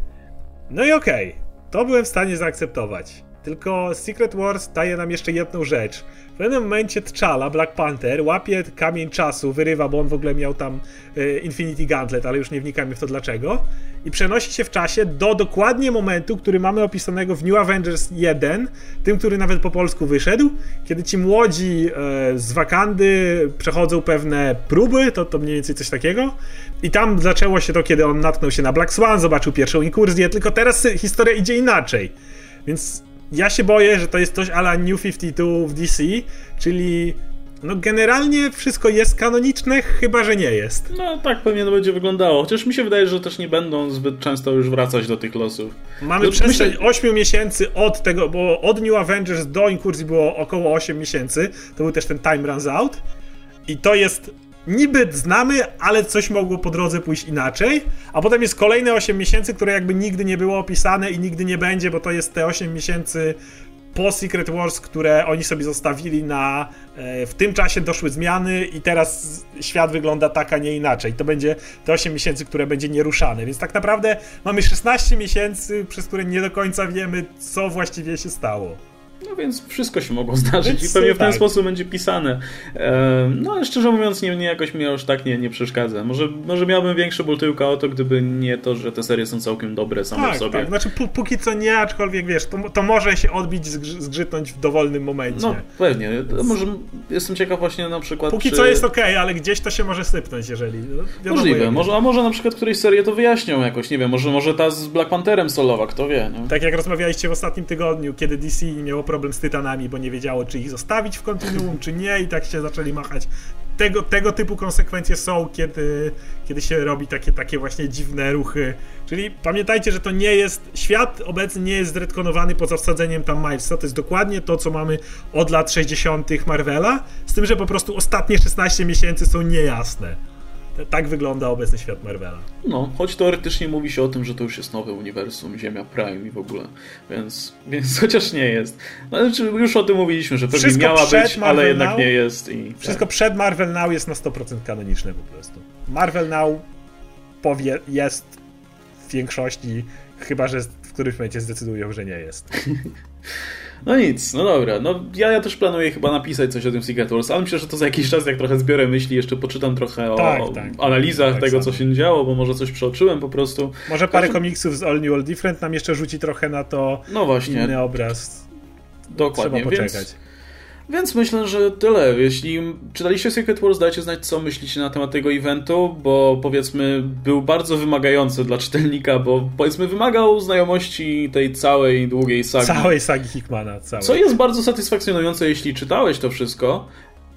S2: No i okej, okay, to byłem w stanie zaakceptować. Tylko Secret Wars daje nam jeszcze jedną rzecz. W pewnym momencie T'Challa, Black Panther, łapie kamień czasu, wyrywa, bo on w ogóle miał tam y, Infinity Gauntlet, ale już nie wnikamy w to dlaczego. I przenosi się w czasie do dokładnie momentu, który mamy opisanego w New Avengers 1, tym, który nawet po polsku wyszedł, kiedy ci młodzi y, z Wakandy przechodzą pewne próby, to, to mniej więcej coś takiego. I tam zaczęło się to, kiedy on natknął się na Black Swan, zobaczył pierwszą inkursję, tylko teraz historia idzie inaczej. Więc ja się boję, że to jest coś ala New 52 w DC, czyli no generalnie wszystko jest kanoniczne, chyba że nie jest.
S1: No tak pewnie to będzie wyglądało. Chociaż mi się wydaje, że też nie będą zbyt często już wracać do tych losów.
S2: Mamy no, przestrzeń myślę... 8 miesięcy od tego, bo od New Avengers do Inkursji było około 8 miesięcy. To był też ten Time Runs Out. I to jest niby znamy, ale coś mogło po drodze pójść inaczej, a potem jest kolejne 8 miesięcy, które jakby nigdy nie było opisane i nigdy nie będzie, bo to jest te 8 miesięcy po Secret Wars, które oni sobie zostawili na. E, w tym czasie doszły zmiany i teraz świat wygląda tak, a nie inaczej. To będzie te 8 miesięcy, które będzie nieruszane. Więc tak naprawdę mamy 16 miesięcy, przez które nie do końca wiemy, co właściwie się stało.
S1: No więc wszystko się mogło zdarzyć więc, i pewnie w ten tak. sposób będzie pisane. no ale szczerze mówiąc, nie, nie jakoś mi aż tak nie, nie przeszkadza. Może, może miałbym większy ból tyłka o to, gdyby nie to, że te serie są całkiem dobre same
S2: tak,
S1: w sobie.
S2: Tak, znaczy póki co nie, aczkolwiek wiesz, to, to może się odbić, zgrzytnąć w dowolnym momencie.
S1: No pewnie. Może jestem ciekaw właśnie na przykład.
S2: Póki czy... co jest ok, ale gdzieś to się może sypnąć, jeżeli.
S1: No, Możliwe. Może, a może na przykład którejś serii to wyjaśnią jakoś, nie wiem, może, może ta z Black Pantherem solowa, kto wie. No.
S2: Tak jak rozmawialiście w ostatnim tygodniu, kiedy DC miało problem z Tytanami, bo nie wiedziało, czy ich zostawić w kontinuum, czy nie, i tak się zaczęli machać. Tego, tego typu konsekwencje są, kiedy, kiedy się robi takie, takie właśnie dziwne ruchy. Czyli pamiętajcie, że to nie jest. Świat obecny nie jest zredkonowany poza wsadzeniem tam Milesa. To jest dokładnie to, co mamy od lat 60. Marvela. Z tym, że po prostu ostatnie 16 miesięcy są niejasne. Tak wygląda obecny świat Marvela.
S1: No, choć teoretycznie mówi się o tym, że to już jest nowe uniwersum, Ziemia Prime i w ogóle, więc, więc chociaż nie jest. No, znaczy, już o tym mówiliśmy, że pewnie miała być, Marvel ale jednak Now, nie jest. I,
S2: wszystko tak. przed Marvel Now jest na 100% kanoniczne po prostu. Marvel Now powie, jest w większości, chyba że w którymś momencie zdecydują, że nie jest.
S1: No nic, no dobra. No, ja, ja też planuję chyba napisać coś o tym Secret Wars, ale myślę, że to za jakiś czas, jak trochę zbiorę myśli, jeszcze poczytam trochę o tak, tak. analizach tak tego, co się działo, bo może coś przeoczyłem po prostu.
S2: Może parę Każdy... komiksów z All New, All Different nam jeszcze rzuci trochę na to
S1: no właśnie.
S2: inny obraz.
S1: Dokładnie, Trzeba poczekać. Więc... Więc myślę, że tyle. Jeśli czytaliście Secret Wars, dajcie znać, co myślicie na temat tego eventu, bo powiedzmy był bardzo wymagający dla czytelnika, bo powiedzmy wymagał znajomości tej całej długiej sagi.
S2: Całej sagi Hickmana. Całej.
S1: Co jest bardzo satysfakcjonujące, jeśli czytałeś to wszystko,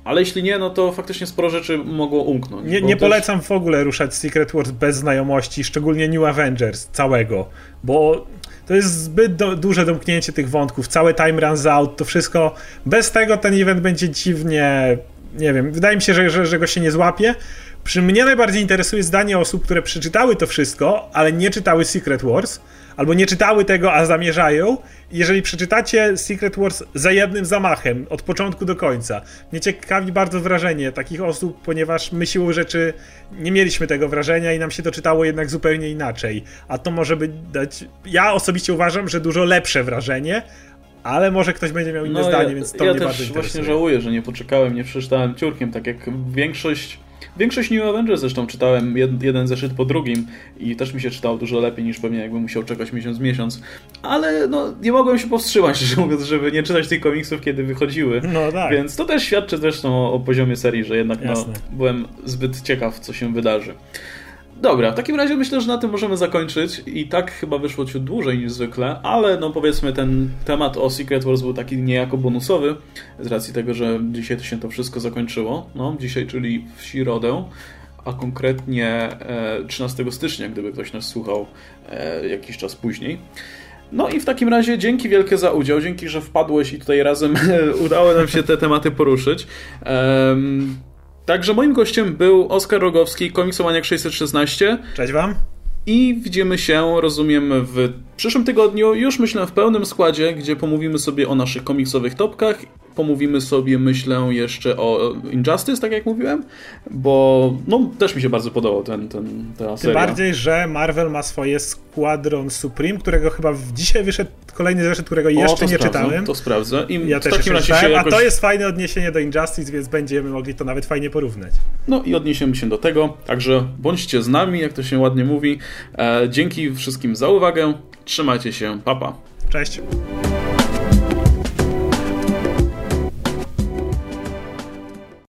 S1: ale jeśli nie, no to faktycznie sporo rzeczy mogło umknąć.
S2: Nie, nie też... polecam w ogóle ruszać Secret Wars bez znajomości, szczególnie New Avengers całego, bo to jest zbyt do, duże domknięcie tych wątków, całe time runs out, to wszystko, bez tego ten event będzie dziwnie, nie wiem, wydaje mi się, że, że, że go się nie złapie. Przy mnie najbardziej interesuje zdanie osób, które przeczytały to wszystko, ale nie czytały Secret Wars, albo nie czytały tego, a zamierzają. Jeżeli przeczytacie Secret Wars za jednym zamachem, od początku do końca, mnie ciekawi bardzo wrażenie takich osób, ponieważ my siłą rzeczy nie mieliśmy tego wrażenia i nam się to czytało jednak zupełnie inaczej. A to może być dać. Ja osobiście uważam, że dużo lepsze wrażenie, ale może ktoś będzie miał inne no, zdanie,
S1: ja,
S2: więc to
S1: ja
S2: mnie
S1: bardzo interesuje. Ja też właśnie żałuję, że nie poczekałem, nie przeczytałem ciurkiem, tak jak większość Większość New Avengers zresztą czytałem jed, jeden zeszyt po drugim i też mi się czytało dużo lepiej niż pewnie jakbym musiał czekać miesiąc miesiąc. Ale no, nie mogłem się powstrzymać, szczerze mówiąc, żeby nie czytać tych komiksów, kiedy wychodziły.
S2: No tak.
S1: Więc to też świadczy zresztą o, o poziomie serii, że jednak no, byłem zbyt ciekaw, co się wydarzy. Dobra, w takim razie myślę, że na tym możemy zakończyć i tak chyba wyszło ciut dłużej niż zwykle, ale no powiedzmy ten temat o Secret Wars był taki niejako bonusowy z racji tego, że dzisiaj to się to wszystko zakończyło. No, dzisiaj, czyli w środę, a konkretnie 13 e, stycznia, gdyby ktoś nas słuchał e, jakiś czas później. No i w takim razie dzięki wielkie za udział, dzięki, że wpadłeś i tutaj razem udało nam się te tematy poruszyć. Także moim gościem był Oskar Rogowski, komiksomaniak 616.
S2: Cześć wam.
S1: I widzimy się, rozumiem, w przyszłym tygodniu, już myślę w pełnym składzie, gdzie pomówimy sobie o naszych komiksowych topkach Pomówimy sobie, myślę, jeszcze o Injustice, tak jak mówiłem, bo no, też mi się bardzo podobał ten, ten, ta seria.
S2: Tym bardziej, że Marvel ma swoje Squadron Supreme, którego chyba dzisiaj wyszedł kolejny zeszyt, którego jeszcze nie
S1: sprawdzę,
S2: czytałem.
S1: To sprawdzę.
S2: I ja też takim razie się jakoś... A to jest fajne odniesienie do Injustice, więc będziemy mogli to nawet fajnie porównać.
S1: No i odniesiemy się do tego, także bądźcie z nami, jak to się ładnie mówi. E, dzięki wszystkim za uwagę. Trzymajcie się. Papa.
S2: Cześć.